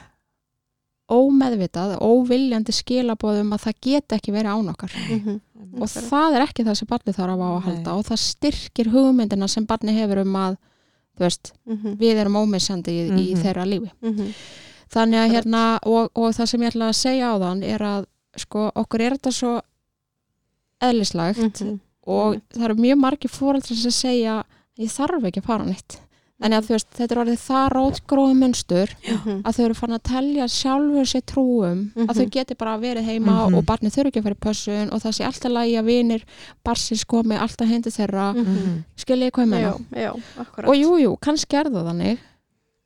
ómeðvitað, óviljandi skilabóðum að það get ekki verið án okkar Mhm. og það er ekki það sem barnið þarf á að halda Nei. og það styrkir hugmyndina sem barnið hefur um að veist, Mhm. við erum ómissandi í, í Mhm. þeirra lífi Mhm. þannig að hérna og, og það sem ég ætla að segja á þann er að sko okkur er þetta svo eðlislægt Mhm. og það eru mjög margir fóreldrar sem segja ég þarf ekki að fara neitt þannig að þú veist, þetta er orðið það rótgróða munstur Mhm. að þau eru fann að telja sjálfur sér trúum að Mhm. þau geti bara verið heima Mhm. og barnið þurfi ekki að fara í pössun og það sé alltaf lægi að vinir barsins komi alltaf hindi þeirra Mhm. Mhm. skilja ég hvað já, akkurat. og jú, jú, kannski er það þannig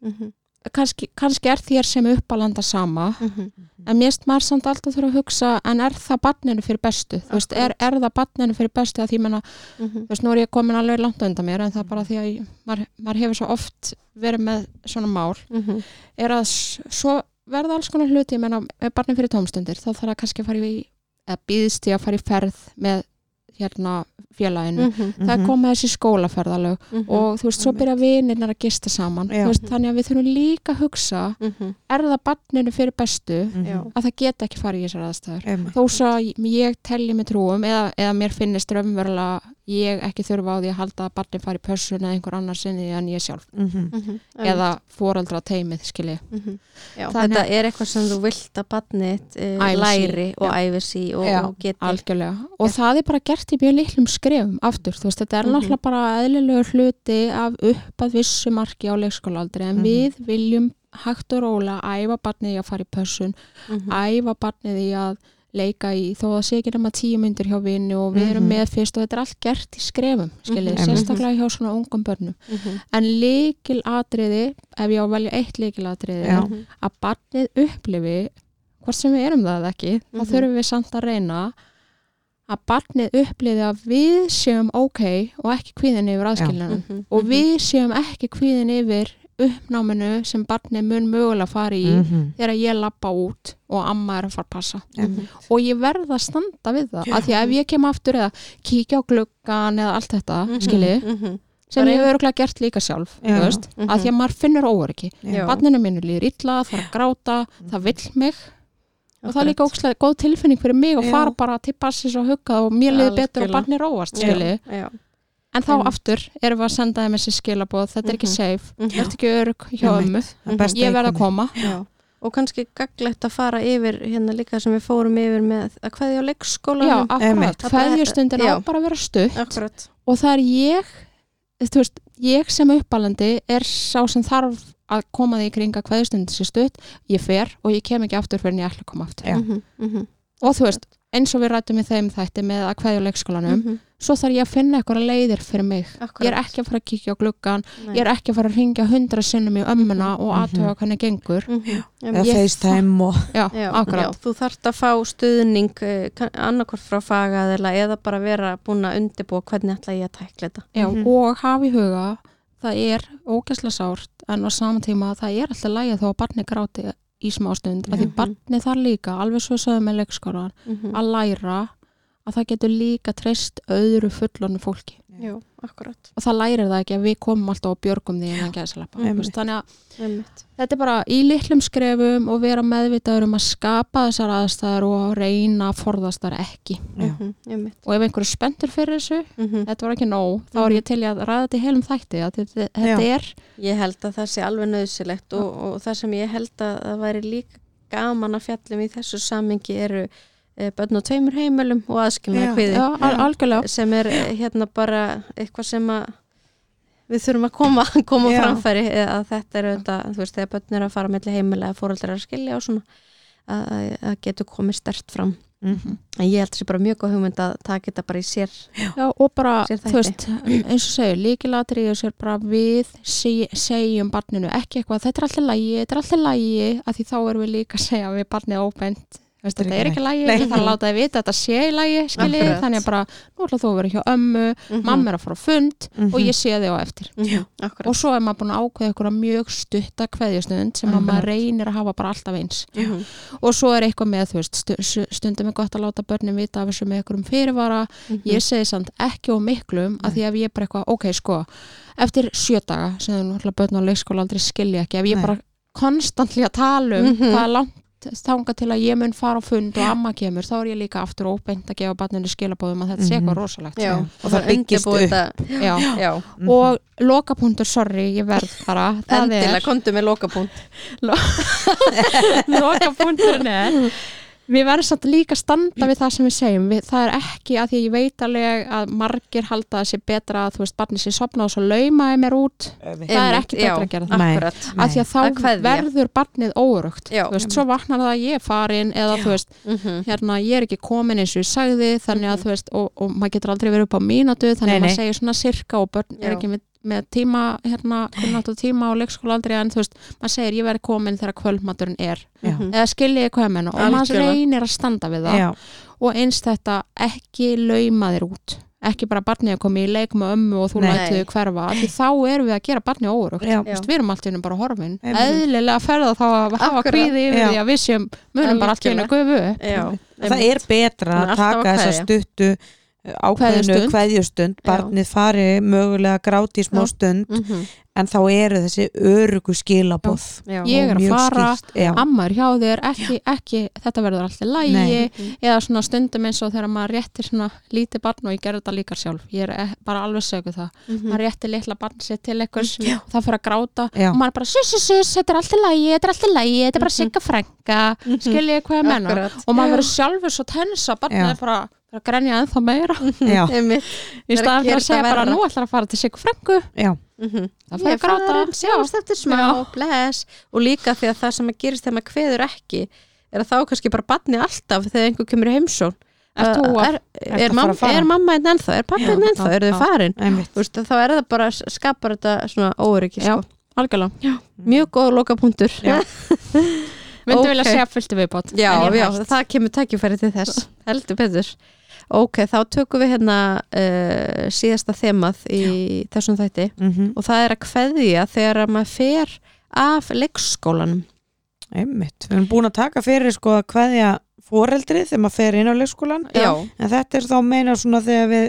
Mhm. Kannski, kannski er þér sem uppalanda sama Mhm. en mér finnst maður samt alltaf þurfa að hugsa en er það barninu fyrir bestu þú veist, er, er það barninu fyrir bestu að því menna, Mhm. þú veist, nú er ég komin alveg langt undan mér en það er bara því að ég, maður, maður hefur svo oft verið með svona mál Mhm. er að svo verða alls konar hluti, ég menna, ef barnið fyrir tómstundir þá þarf það kannski að fara í eða býðst í að fara í ferð með hérna félaginu Mhm. það er komið þessi skólaferðalög Mhm. og þú veist, svo byrja vinirnar að gista saman Já. Þú veist, þannig að við þurfum líka að hugsa Mhm. er það barninu fyrir bestu Mhm. Að það geta ekki farið í þessar aðstæður þó svo að ég telli mig trúum eða, eða mér finnist raunverulega ég ekki þurfa á því að halda að barni fari í pössun eða einhver annar sinni en ég sjálf Mhm. Mhm. eða foreldra teimið skilji Mhm. Já, Þannig þetta er eitthvað sem þú vilt að badnið uh, læri og já. æfi sí og, Já, og geti algjörlega og það er bara gert í mjög litlum skrefum aftur, þú veist, þetta er Mhm. náttúrulega bara eðlilegur hluti af upp að vissu marki á leikskólaaldri en Mhm. við viljum hægt og róla æfa barnið í að fara í pössun Mhm. æfa barnið í að leika í þó að sé ekki nema tíu myndir hjá vinnu og við erum Mhm. með fyrst og þetta er allt gert í skrefum skiljið, Mhm. sérstaklega hjá svona ungum börnum Mhm. en líkil atriði ef ég á að velja eitt líkil atriði Já. Mhm. að barnið upplifi hvort sem við erum það ekki þá Mhm. þurfum við samt að reyna að barnið uppliði að við séum ok og ekki kvíðin yfir aðskiljanum Mhm, og mhm. við séum ekki kvíðin yfir uppnáminu sem barnið mun mögulega fara í Mhm. þegar ég lappa út og amma er að fara að passa Mhm. og ég verð að standa við það af því að ef ég kem aftur eða kíkja á gluggan eða allt þetta, Mhm, skiljið mhm. sem Bara ég ein- hef örgulega gert líka sjálf veist, Mhm. af því að maður finnur Já. barninu mínu líður illa, það er að gráta það vill mig og það er líka ókslega góð tilfinning fyrir mig og Já. fara bara til passis og hugga og mér liður betur og róast Já, skilji, já. En þá Einmitt. aftur erum við að senda þeim þessi skilaboð, þetta er ekki Mhm. safe Mhm. þú ert ekki örug hjá ömmu er ég verð að koma Já. og kannski gaglegt að fara yfir hérna líka sem við fórum yfir með að kveðja á leikskólanum já, akkurat, Einmitt. kveðjustundin á bara að vera stutt Akkurat. og það er ég þú veist, ég sem uppalandi er sá sem þarf að koma því í kring að kveðjustundin sé stutt ég fer og ég kem ekki aftur fyrir en ég ætla að koma aftur Já. Mhm, mhm, og þú veist, eins og við rættum í þeim þætti með að kveðja á leikskólanum mhm. svo þarf ég að finna eitthvað leiðir fyrir mig Akkurat. ég er ekki að fara að kíkja á gluggan Nei. ég er ekki að fara að ringja hundra sinnum í ömmuna og Mhm. aðtöga hvernig gengur Mhm. eða Ég- FaceTime og já, Já, akkurat já, þú þarft að fá stuðning annarkort frá fagaðila eða bara vera búin að undirbúa hvernig ætla ég að tækla þetta Já, Mhm. og hafa í huga það er ógæslega sárt en á sama tíma það er alltaf lægið þó að barni gráti í smástund af því Mhm. barni þar líka, alveg svo sögum með leikskólan Mhm. að læra að það getur líka treyst öðru fullornu fólki Já, akkurat og það lærir það ekki að við komum alltaf og björgum því innan gæðsalappa Einmitt. þannig að Einmitt. þetta er bara í litlum skrefum og vera meðvitaður um að skapa þessar aðstæður og reyna að forðast þar ekki Já. Mhm, einmitt. og ef einhver er spenntur fyrir þessu Mhm. þetta var ekki nóg, þá er ég til í að ræða þetta í heilum þætti að þetta, þetta Já. er Ég held að það sé alveg nöðsilegt og, og það sem ég held að það væri líka gaman að fjallum í þessu samingi eru börn og tveimur heimilum og aðskilnaði Já, kviði. Já, al sem er eh, hérna bara eitthvað sem að við þurfum að koma, koma framfæri. Eh, að þetta er auðvitað, þú veist, þegar börn eru að fara melli heimilega eða fóreldrar eru að skilja og svona að, getur komið stert fram. Mhm. en ég held þessi bara mjög góð hugmynd að taka þetta bara í sér Já, og bara, Sér þú veist, eins og segir, líkilatri og sér bara við seg, segjum barninu ekki eitthvað, þetta er alltaf lægi, þetta er alltaf lægi, að því þá erum við líka að segja við barnið óbent, veist, þetta er ekki lægi, ég þarf að láta þið vita að þetta sé í lægi, skiljið, þannig að bara, nú ætla þú að vera hjá ömmu, mamma er að fara á fund Mhm. og ég sé þig á eftir. Já, Og svo er maður búin að ákveða ykkur mjög stutta kveðjastund sem að maður reynir að hafa bara alltaf eins. Mhm. Og svo er eitthvað með, þú veist, stu- stundum er gott að láta börnin vita af þessu með ykkur um fyrirvara, Mhm. ég segi samt ekki á miklum að því ef ég bara eitthvað, ok sko eftir sjö daga sem börn á leikskóla Mhm. langt þanga til að ég mun fara á fund og amma kemur, þá er ég líka aftur óbeint að gefa barninu skilabóðum að þetta sé Mhm. eitthvað rosalegt Já, Já. og það byggist upp þetta, Já. Já, Mhm. og lokapunktur, sorry, ég verð bara það endilega, er, komdu með lokapunkt lokapunkturinn er við verðum samt líka að standa við það sem við segjum við, það er ekki að því að ég veit alveg að margir halda að sé betra að þú veist, barnið sé sopnað og svo laumaði mér út Einmitt. það er ekki betra já, að gera það Nei. Akkurat af því að Að þá verður barnið óurugt Já. þú veist, svo vaknar það að ég er farin eða þú veist, Mhm. hérna, ég er ekki komin eins og ég sagði, þannig að Mhm. þú veist og, og maður getur aldrei verið upp á mínútu þannig Nei, að maður segir svona sirka og börn er Já. ekki með, með tíma hérna, kunnáttu tíma og leikskóla aldrei en þú veist, maður segir ég verið komin þegar kvöldmaturinn er. Já. Mhm. eða skiljiði hvað ég menna og maður reynir að standa við það. Já. og eins þetta ekki lauma þér út. Ekki bara barnið að koma í leik með ömmu og þú lætuðu hverfa. Því þá erum við að gera barnið óurugt við erum allt í hennu bara horfin. Eðlilega ferða þá að hafa kvíði yfir Já. því að við séum munum bara allt í hennu gufu það er betra að alltaf taka að þessa stuttu ákveðinu Kveðjustund. barnið fari mögulega gráti í smá stund Mhm. en þá eru þessi örugu skilaboð Já. Ég er að fara, skýrt, já. amma er hjá þér ekki, ekki, þetta verður alltaf lægi Nei. Mhm. eða svona stundum eins og þegar maður réttir svona lítið barn og ég gerði þetta líka sjálf ég er e- bara alveg sögu það Mhm. maður réttir litla barn sér til einhvers Já. og það fyrir að gráta Já. og maður bara sus, sus, sus, þetta er alltaf lægi, þetta er alltaf lægi þetta er bara sigga Mhm. skilja ég hvað ég menna og maður verður sjálfur svo tensa barnið bara að grenja ennþá meira já, í er að staðan fyrir að segja bara nú ætlar að fara til sigga frænku já, Mhm. það Ég fyrir er að gráta farin, sjáumst eftir smá, Já. bless og líka því að það sem að gerist þegar maður kveður ekki er að þá kannski bara batni alltaf þegar einhver kemur í heimsón að- er, er, að að fara? er mamma einn ennþá, er pappi Já, einn ennþá, já, eru þau já. farin veist, þá er það bara, skapar þetta svona óöryggi Já. sko. mjög góð lokapunktur Já. myndi Ok. vilja segja fullt já, en ég já, hætt. það kemur tækifæri til þess heldur betur Ok, þá tökum við hérna uh, síðasta þemað í þessum þætti. Mm og það er að kveðja þegar að maður fer af leikskólanum. Einmitt, við erum búin að taka fyrir sko að kveðja foreldrið þegar maður fer inn á leikskólan Já, en þetta er þá meina svona þegar við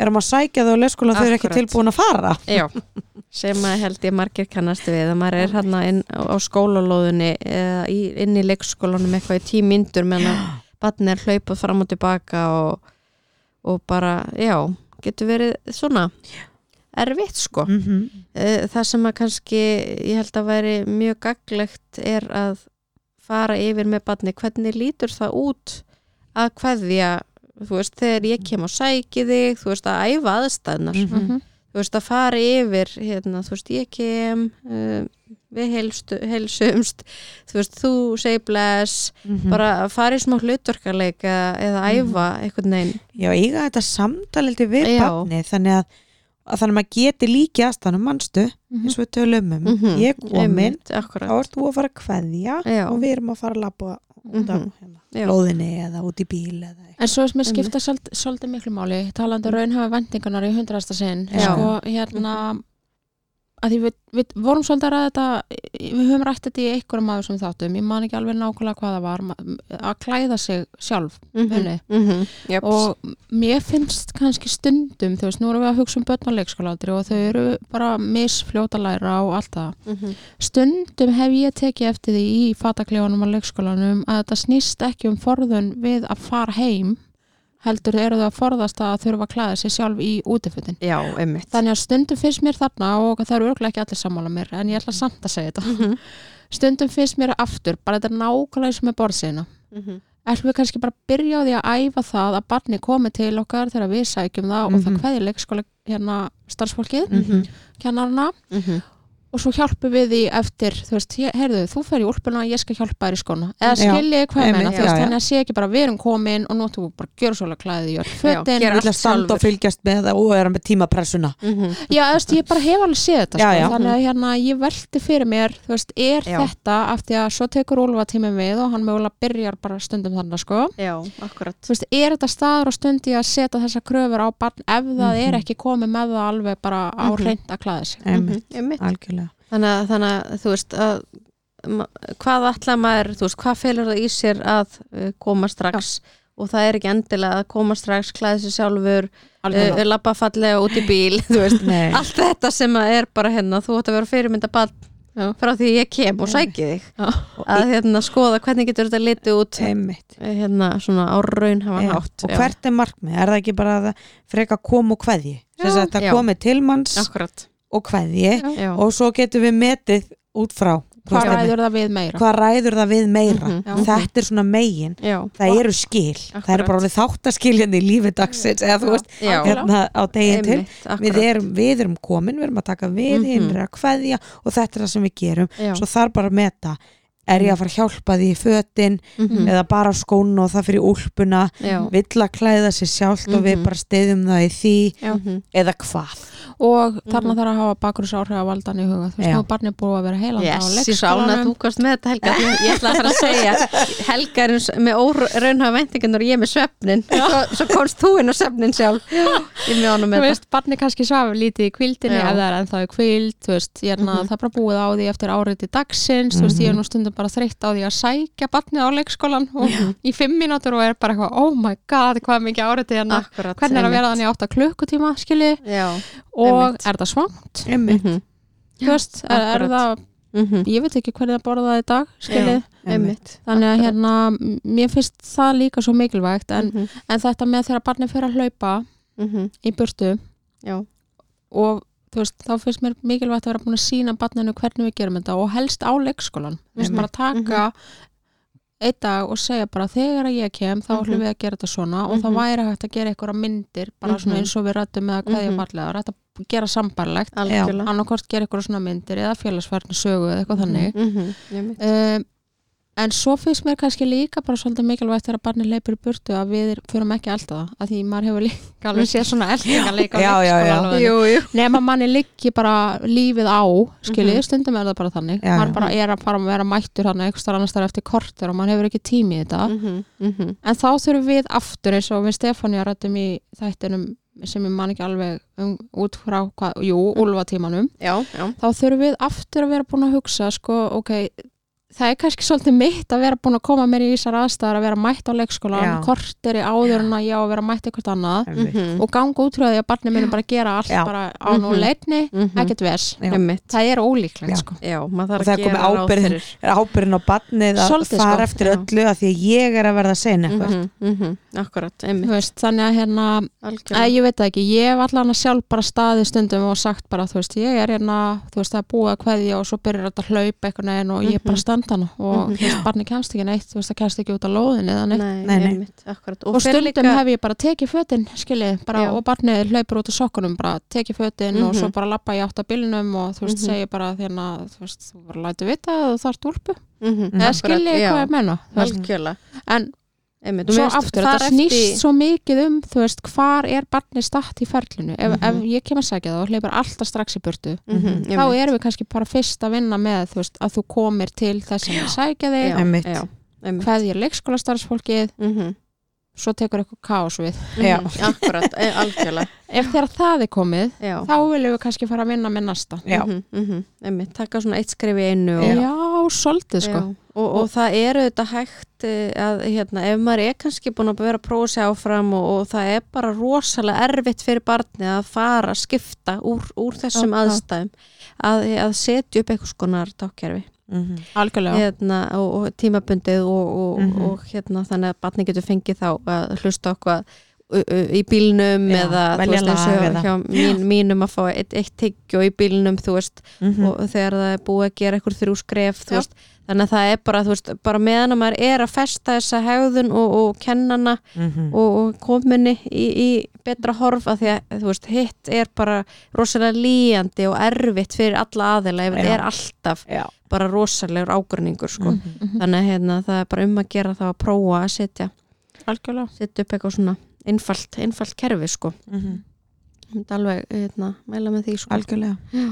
erum að sækja þau á leikskólan þau eru ekki tilbúin að fara. Já. Sem að held ég margir kannast við að maður er hérna inn á skólalóðunni eða í, inn í leikskólanum eitthvað í tímyndur meðan að batni er hlaupað fram og tilbaka og, og bara, já, getur verið svona erfitt sko mm -hmm. Það sem að kannski ég held að væri mjög gaglegt er að fara yfir með barni hvernig lítur það út að kveðja þú veist, þegar ég kem og sæki þig þú veist, að æfa aðstæðnar Mhm. Mhm. þú veist, að fara yfir hérna, þú veist, ég kem uh, við heilstu, heilsumst þú veist, þú segir bless Mhm. bara að fara í smá hlutverkarleik eða, eða æfa einhvern veginn Já, eiga þetta samtalildi við Já. barni þannig að, að þannig að maður geti líki aðstæðanum mannstu Mhm. eins og við tölum um Mhm, ég er komin, þá ert þú að fara að kveðja Já. og við erum að fara að labba út af Mhm. hérna, Já. lóðinni eða út í bíl eða En svo er mér Einmitt. skipta svolítið, miklu máli talandi um raunhafa vendingarnar í hundrasta sinn sko hérna að því við, við vorum svolítið að ræða þetta við höfum rætt þetta í einhverjum aður sem þáttum ég man ekki alveg nákvæmlega hvað það var að klæða sig sjálf henni. -hmm. yep. og mér finnst kannski stundum þú veist, nú erum við að hugsa um börn á leikskólaaldri og þau eru bara misfljóta að læra og allt það Mhm. stundum hef ég tekið eftir því í fataklefanum á leikskólanum að þetta snýst ekki um forðun við að fara heim heldur eru þau að forðast að þurfa að klæða sig sjálf í útifutin já, einmitt þannig að stundum finnst mér þarna og það eru örgulega ekki allir sammála mér en ég ætla samt að segja þetta Mhm. stundum finnst mér aftur, bara þetta er nákvæmlega eins og með borðsina Mhm. ætlum við kannski bara að byrja á því að æfa það að barni komi til okkar þegar við sækjum það og það Mhm. kveði leikskóla hérna starfsfólkið, Mhm. kennarana Mhm. Og svo hjálpum við því eftir þú veist, heyrðu, þú fer í úlpuna ég skal hjálpa þér í skona, eða skilji hvað ég meina, þú veist, þannig að sé ekki bara við erum komin og við bara að gjöra svolítið klæðið í öll fötin. allt að standa og fylgjast með það og vera með tímapressuna. Mhm. já, þú veist, ég bara hef alveg séð þetta Já, sko, já. þannig að hérna, ég velti fyrir mér þú veist, er Já. þetta af því að svo tekur Úlfa tíminn við og hann mögulega byrjar bara stundum þannig sko. Veist, er þetta staður og stundi að setja þessa kröfur á barn ef það Mhm. er ekki komið með það alveg bara á Mhm. hreint þannig að, þannig að þú veist að hvað ætla maður, þú veist, hvað felur það í sér að uh, koma strax? Og það er ekki endilega að koma strax klæði sér sjálfur, uh, Algjörlega. labba fallega út í bíl, þú veist. Nei. allt þetta sem er bara hérna þú ætti að vera fyrirmynda Já. frá því ég kem og sæki þig. Já. að hérna skoða hvernig getur þetta litið út einmitt. hérna svona á raunhafa Já, hátt og hvert er markmið, er það ekki bara að freka kom og Já, þess að það já. komi til manns akkurat og já. og svo getum við metið út frá hvað ræður það við meira? Hvað ræður það við meira? Mhm, já. þetta er svona megin. Já, það eru skil, það eru Akkurat. bara þáttaskiljan í lífi dagsins eða þú veist, hérna á degin til. Við akkurat. erum, við erum komin, við erum að taka við hinn er að kveðja og þetta er það sem við gerum. Já. svo þarf bara að meta er ég að fara að hjálpa því í fötin Mhm. eða bara skónu og það fyrir úlpuna? Vill að klæða sér sjálft og við Mhm. bara stiðum það í því Já. Mhm. eða hvað og þarna Mhm. þarf að hafa bakgrunns áhrif að valdan í huga. Þú veist, Já. nú er barnið búið að vera heilanda á Yes, ég svo ánað að leikskólanum þú komst með þetta Helga. Ég, ég ætla að fara að segja Helga er með óraunhafa væntingarnar og ég með svefnin. Svo, svo komst þú inn á svefnin sjálf. Ég er með ánum þú með veist, barnið kannski svafur lítið í kvildinni Já. ef það er ennþá í kvild þú veist, ég er Mhm. það er bara búið á því eftir áriði dagsins, þú veist, ég er Mhm. nú stundum bara þreytt á því að sækja barnið á leikskólan og í fimm mínútur og er bara eitthvað, oh my god, hvað mikið áriði hérna. Akkurat, hvernig er að vera þannig átt að klukkutíma skilji, Já, og er það svangt? Einmitt, mhm, þú veist, er, er það mhm, ég veit ekki hvernig það borðaði í dag einmitt. Þannig að hérna mér finnst það líka svo mikilvægt en, Mhm, en þetta með þegar barnið fyrir að hlaupa mhm, í burtu Já, og þú veist, þá finnst mér mikilvægt að vera búin að sína barninu hvernig við gerum þetta og helst á leikskólan veist, Einmitt. bara taka einn dag og segja bara þegar ég kem þá ætlum Mhm. við að gera þetta svona og það Mhm. væri hægt að gera einhverja myndir bara svona Mhm. eins og við rættum með að hverja Mhm. fallega hægt að gera sambarlegt annarkort gera einhverja svona myndir eða félagsfærni sögu eða eitthvað þannig Mhm, um, en svo finnst mér kannski líka bara svolítið mikilvægt þegar barni leipur í burtu að við förum ekki alltaf að því maður hefur líka alveg. séð svona eldingarleika jú nema manni liggi bara lífið á skiljið, Mhm. stundum er það bara þannig. Já, maður já. bara er að fara að vera mættur hann eitthvað starf annars þar eftir kortur og maður hefur ekki tími í þetta. Mhm, mhm. en þá þurfum við aftur eins og við Stefáni rættum í þættinum sem ég man ekki alveg um, út frá hvað, jú, já. Þá þurfum við aftur að vera búin að hugsa sko, ok, það er kannski svolítið mitt að vera búin að koma mér í þessar aðstæðar að vera mætt á leikskóla, Já. kortir í áður en að ég á að vera mætt eitthvað annað Einmitt. Mhm. og ganga út frá því að barnið minn bara gera allt Já. bara á nú Mhm. leitni, Mhm. ekkert ves Já. Einmitt. það er ólíklegt sko Og það að er komið er ábyrðin á badnið að Svolítið, fara sko. eftir Já. öllu að því að ég er að verða sein eitthvað Mhm, mhm. Akkurat, Þú einmitt veist, þannig að hérna. Æ, ég veit ekki, ég hef allan að sjálf bara staðið stundum og sagt bara, þú veist, er það er kveðja og og er Mhm. og Mhm. þú veist, barni kemst ekki neitt þú veist, það kemst ekki út á lóðinni eða neitt Nei, Nei, nei. einmitt, akkurat og, fer stundum líka- hef ég bara tekið fötin skilið, bara, Já. og barnið hlaupur út á sokkunum bara tekið fötin og Mhm. svo bara lappa ég átt að bílnum og þú veist, Mhm. segir bara hérna, þú veist, þú bara lætur vita að þú þarft úlpu, Mhm, eða já, hvað ég menna en Einmitt, svo aftur, þetta snýst eftir- svo mikið um þú veist, hvar er barnið statt í ferlinu? Ef, Mhm. ef ég kem að segja það og hleypar alltaf strax í burtu Mhm, þá einmitt. erum við kannski bara fyrst að vinna með þú veist, að þú komir til þess að sækja þig hvað er leikskólastarfsfólkið. Mhm, svo tekur eitthvað kaos við. Já. mhm, Akkurat, e- algjörlega. Ef þegar það er komið, Já, þá viljum við kannski fara að vinna með næsta. Já. mhm, mhm, einmitt, taka svona eitt skref í einu og, já, svolítið sko. Já, og, og það eru þetta hægt eh, að hérna, ef maður er kannski búin að vera að prófa sig áfram og, og það er bara rosalega erfitt fyrir barnið að fara að skipta úr, úr þessum aðstæðum að, að setja upp eitthvað skonar tákkerfi Mhm. algjörlega, hérna, og, og tímabundið og, og, Mhm. og hérna þannig að barnið getur fengið þá að hlusta okkur í bílnum Já, eða þú veist eða- hjá mín, mínum að fá eitt, eitt tyggjó í bílnum þú veist Mhm. og þegar það er búið að gera eitthvað þrjú skref þú Já. veist, þannig að það er bara, þú veist, bara meðan að maður er að festa þessa hegðun og, og kennana Mhm. og, og kominni í, í betra horf að því að þú veist, hitt er bara rosalega líjandi og erfitt fyrir alla aðila ef Já. er alltaf Já. Bara rosalegur ágruningur sko. Mhm. Mhm. þannig að hérna, það er bara um að gera það að prófa að setja, algjörlega setja upp eitthvað svona einfalt, einfalt kerfi sko. Ég myndi alveg hérna, mæla með því sko. algjörlega Já.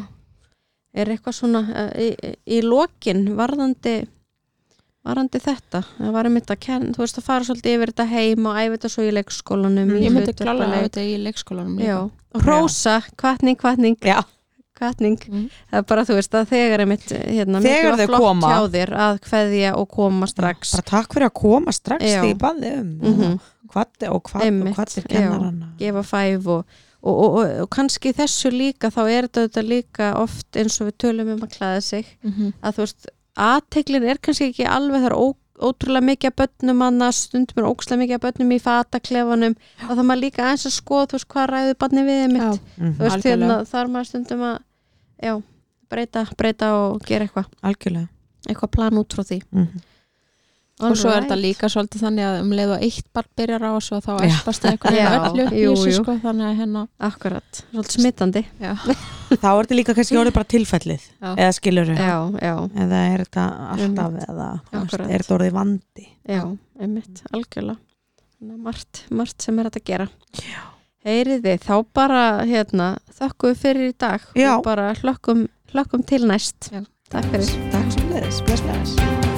Er eitthvað svona í, í lokin varðandi varðandi þetta það var einmitt að kenna, þú veist að fara svolítið yfir þetta heim og æfa þetta svo í leikskólanum í ég myndi klálega leik. þetta í leikskólanum Já, hrósa, kvartning, kvartning Já. Kvartning, það er bara þú veist að þegar einmitt, hérna, Þegar þau koma. að kveðja og koma strax. Bara takk fyrir að koma strax því ég baði um. Hvað og hvað Einmitt, og hvað er já. kennarana. Gefa fæf og, og, og, og, og kannski þessu líka þá er þetta líka oft eins og við tölum um að klæða sig. Mhm. að þú veist, aðteklin er kannski ekki alveg þar ó, ótrúlega mikið að börnum annars, stundum er ókslega mikið að börnum í fataklefanum, þá þarf maður líka eins að skoða, þú veist, hvað ræður barni við mitt, Já, þú veist, Algjörlega. hérna, þarf maður stundum að já, breyta, breyta og gera eitthvað, algjörlega. Eitthvað plan út frá því. Mhm. og svo er Alright. þetta líka svolítið þannig að um leið og eitt barn byrjar á þessu þá það eitthvað öllu í jú, þessu jú. sko, þannig að hérna akkurat, svolítið smittandi já, þá er þetta líka kannski orðið bara tilfellið Já. eða skilur já, já, eða er þetta alltaf eða þú veist, Akkurat. er þetta orðið vandi? Já, einmitt, algjörlega. Margt, margt sem er hægt að gera. Já. Heyriði, þá bara hérna, þökkum fyrir í dag. Já. og bara hlökkum, hlökkum til næst. Já. takk fyrir. Takk sem leðis, bless bless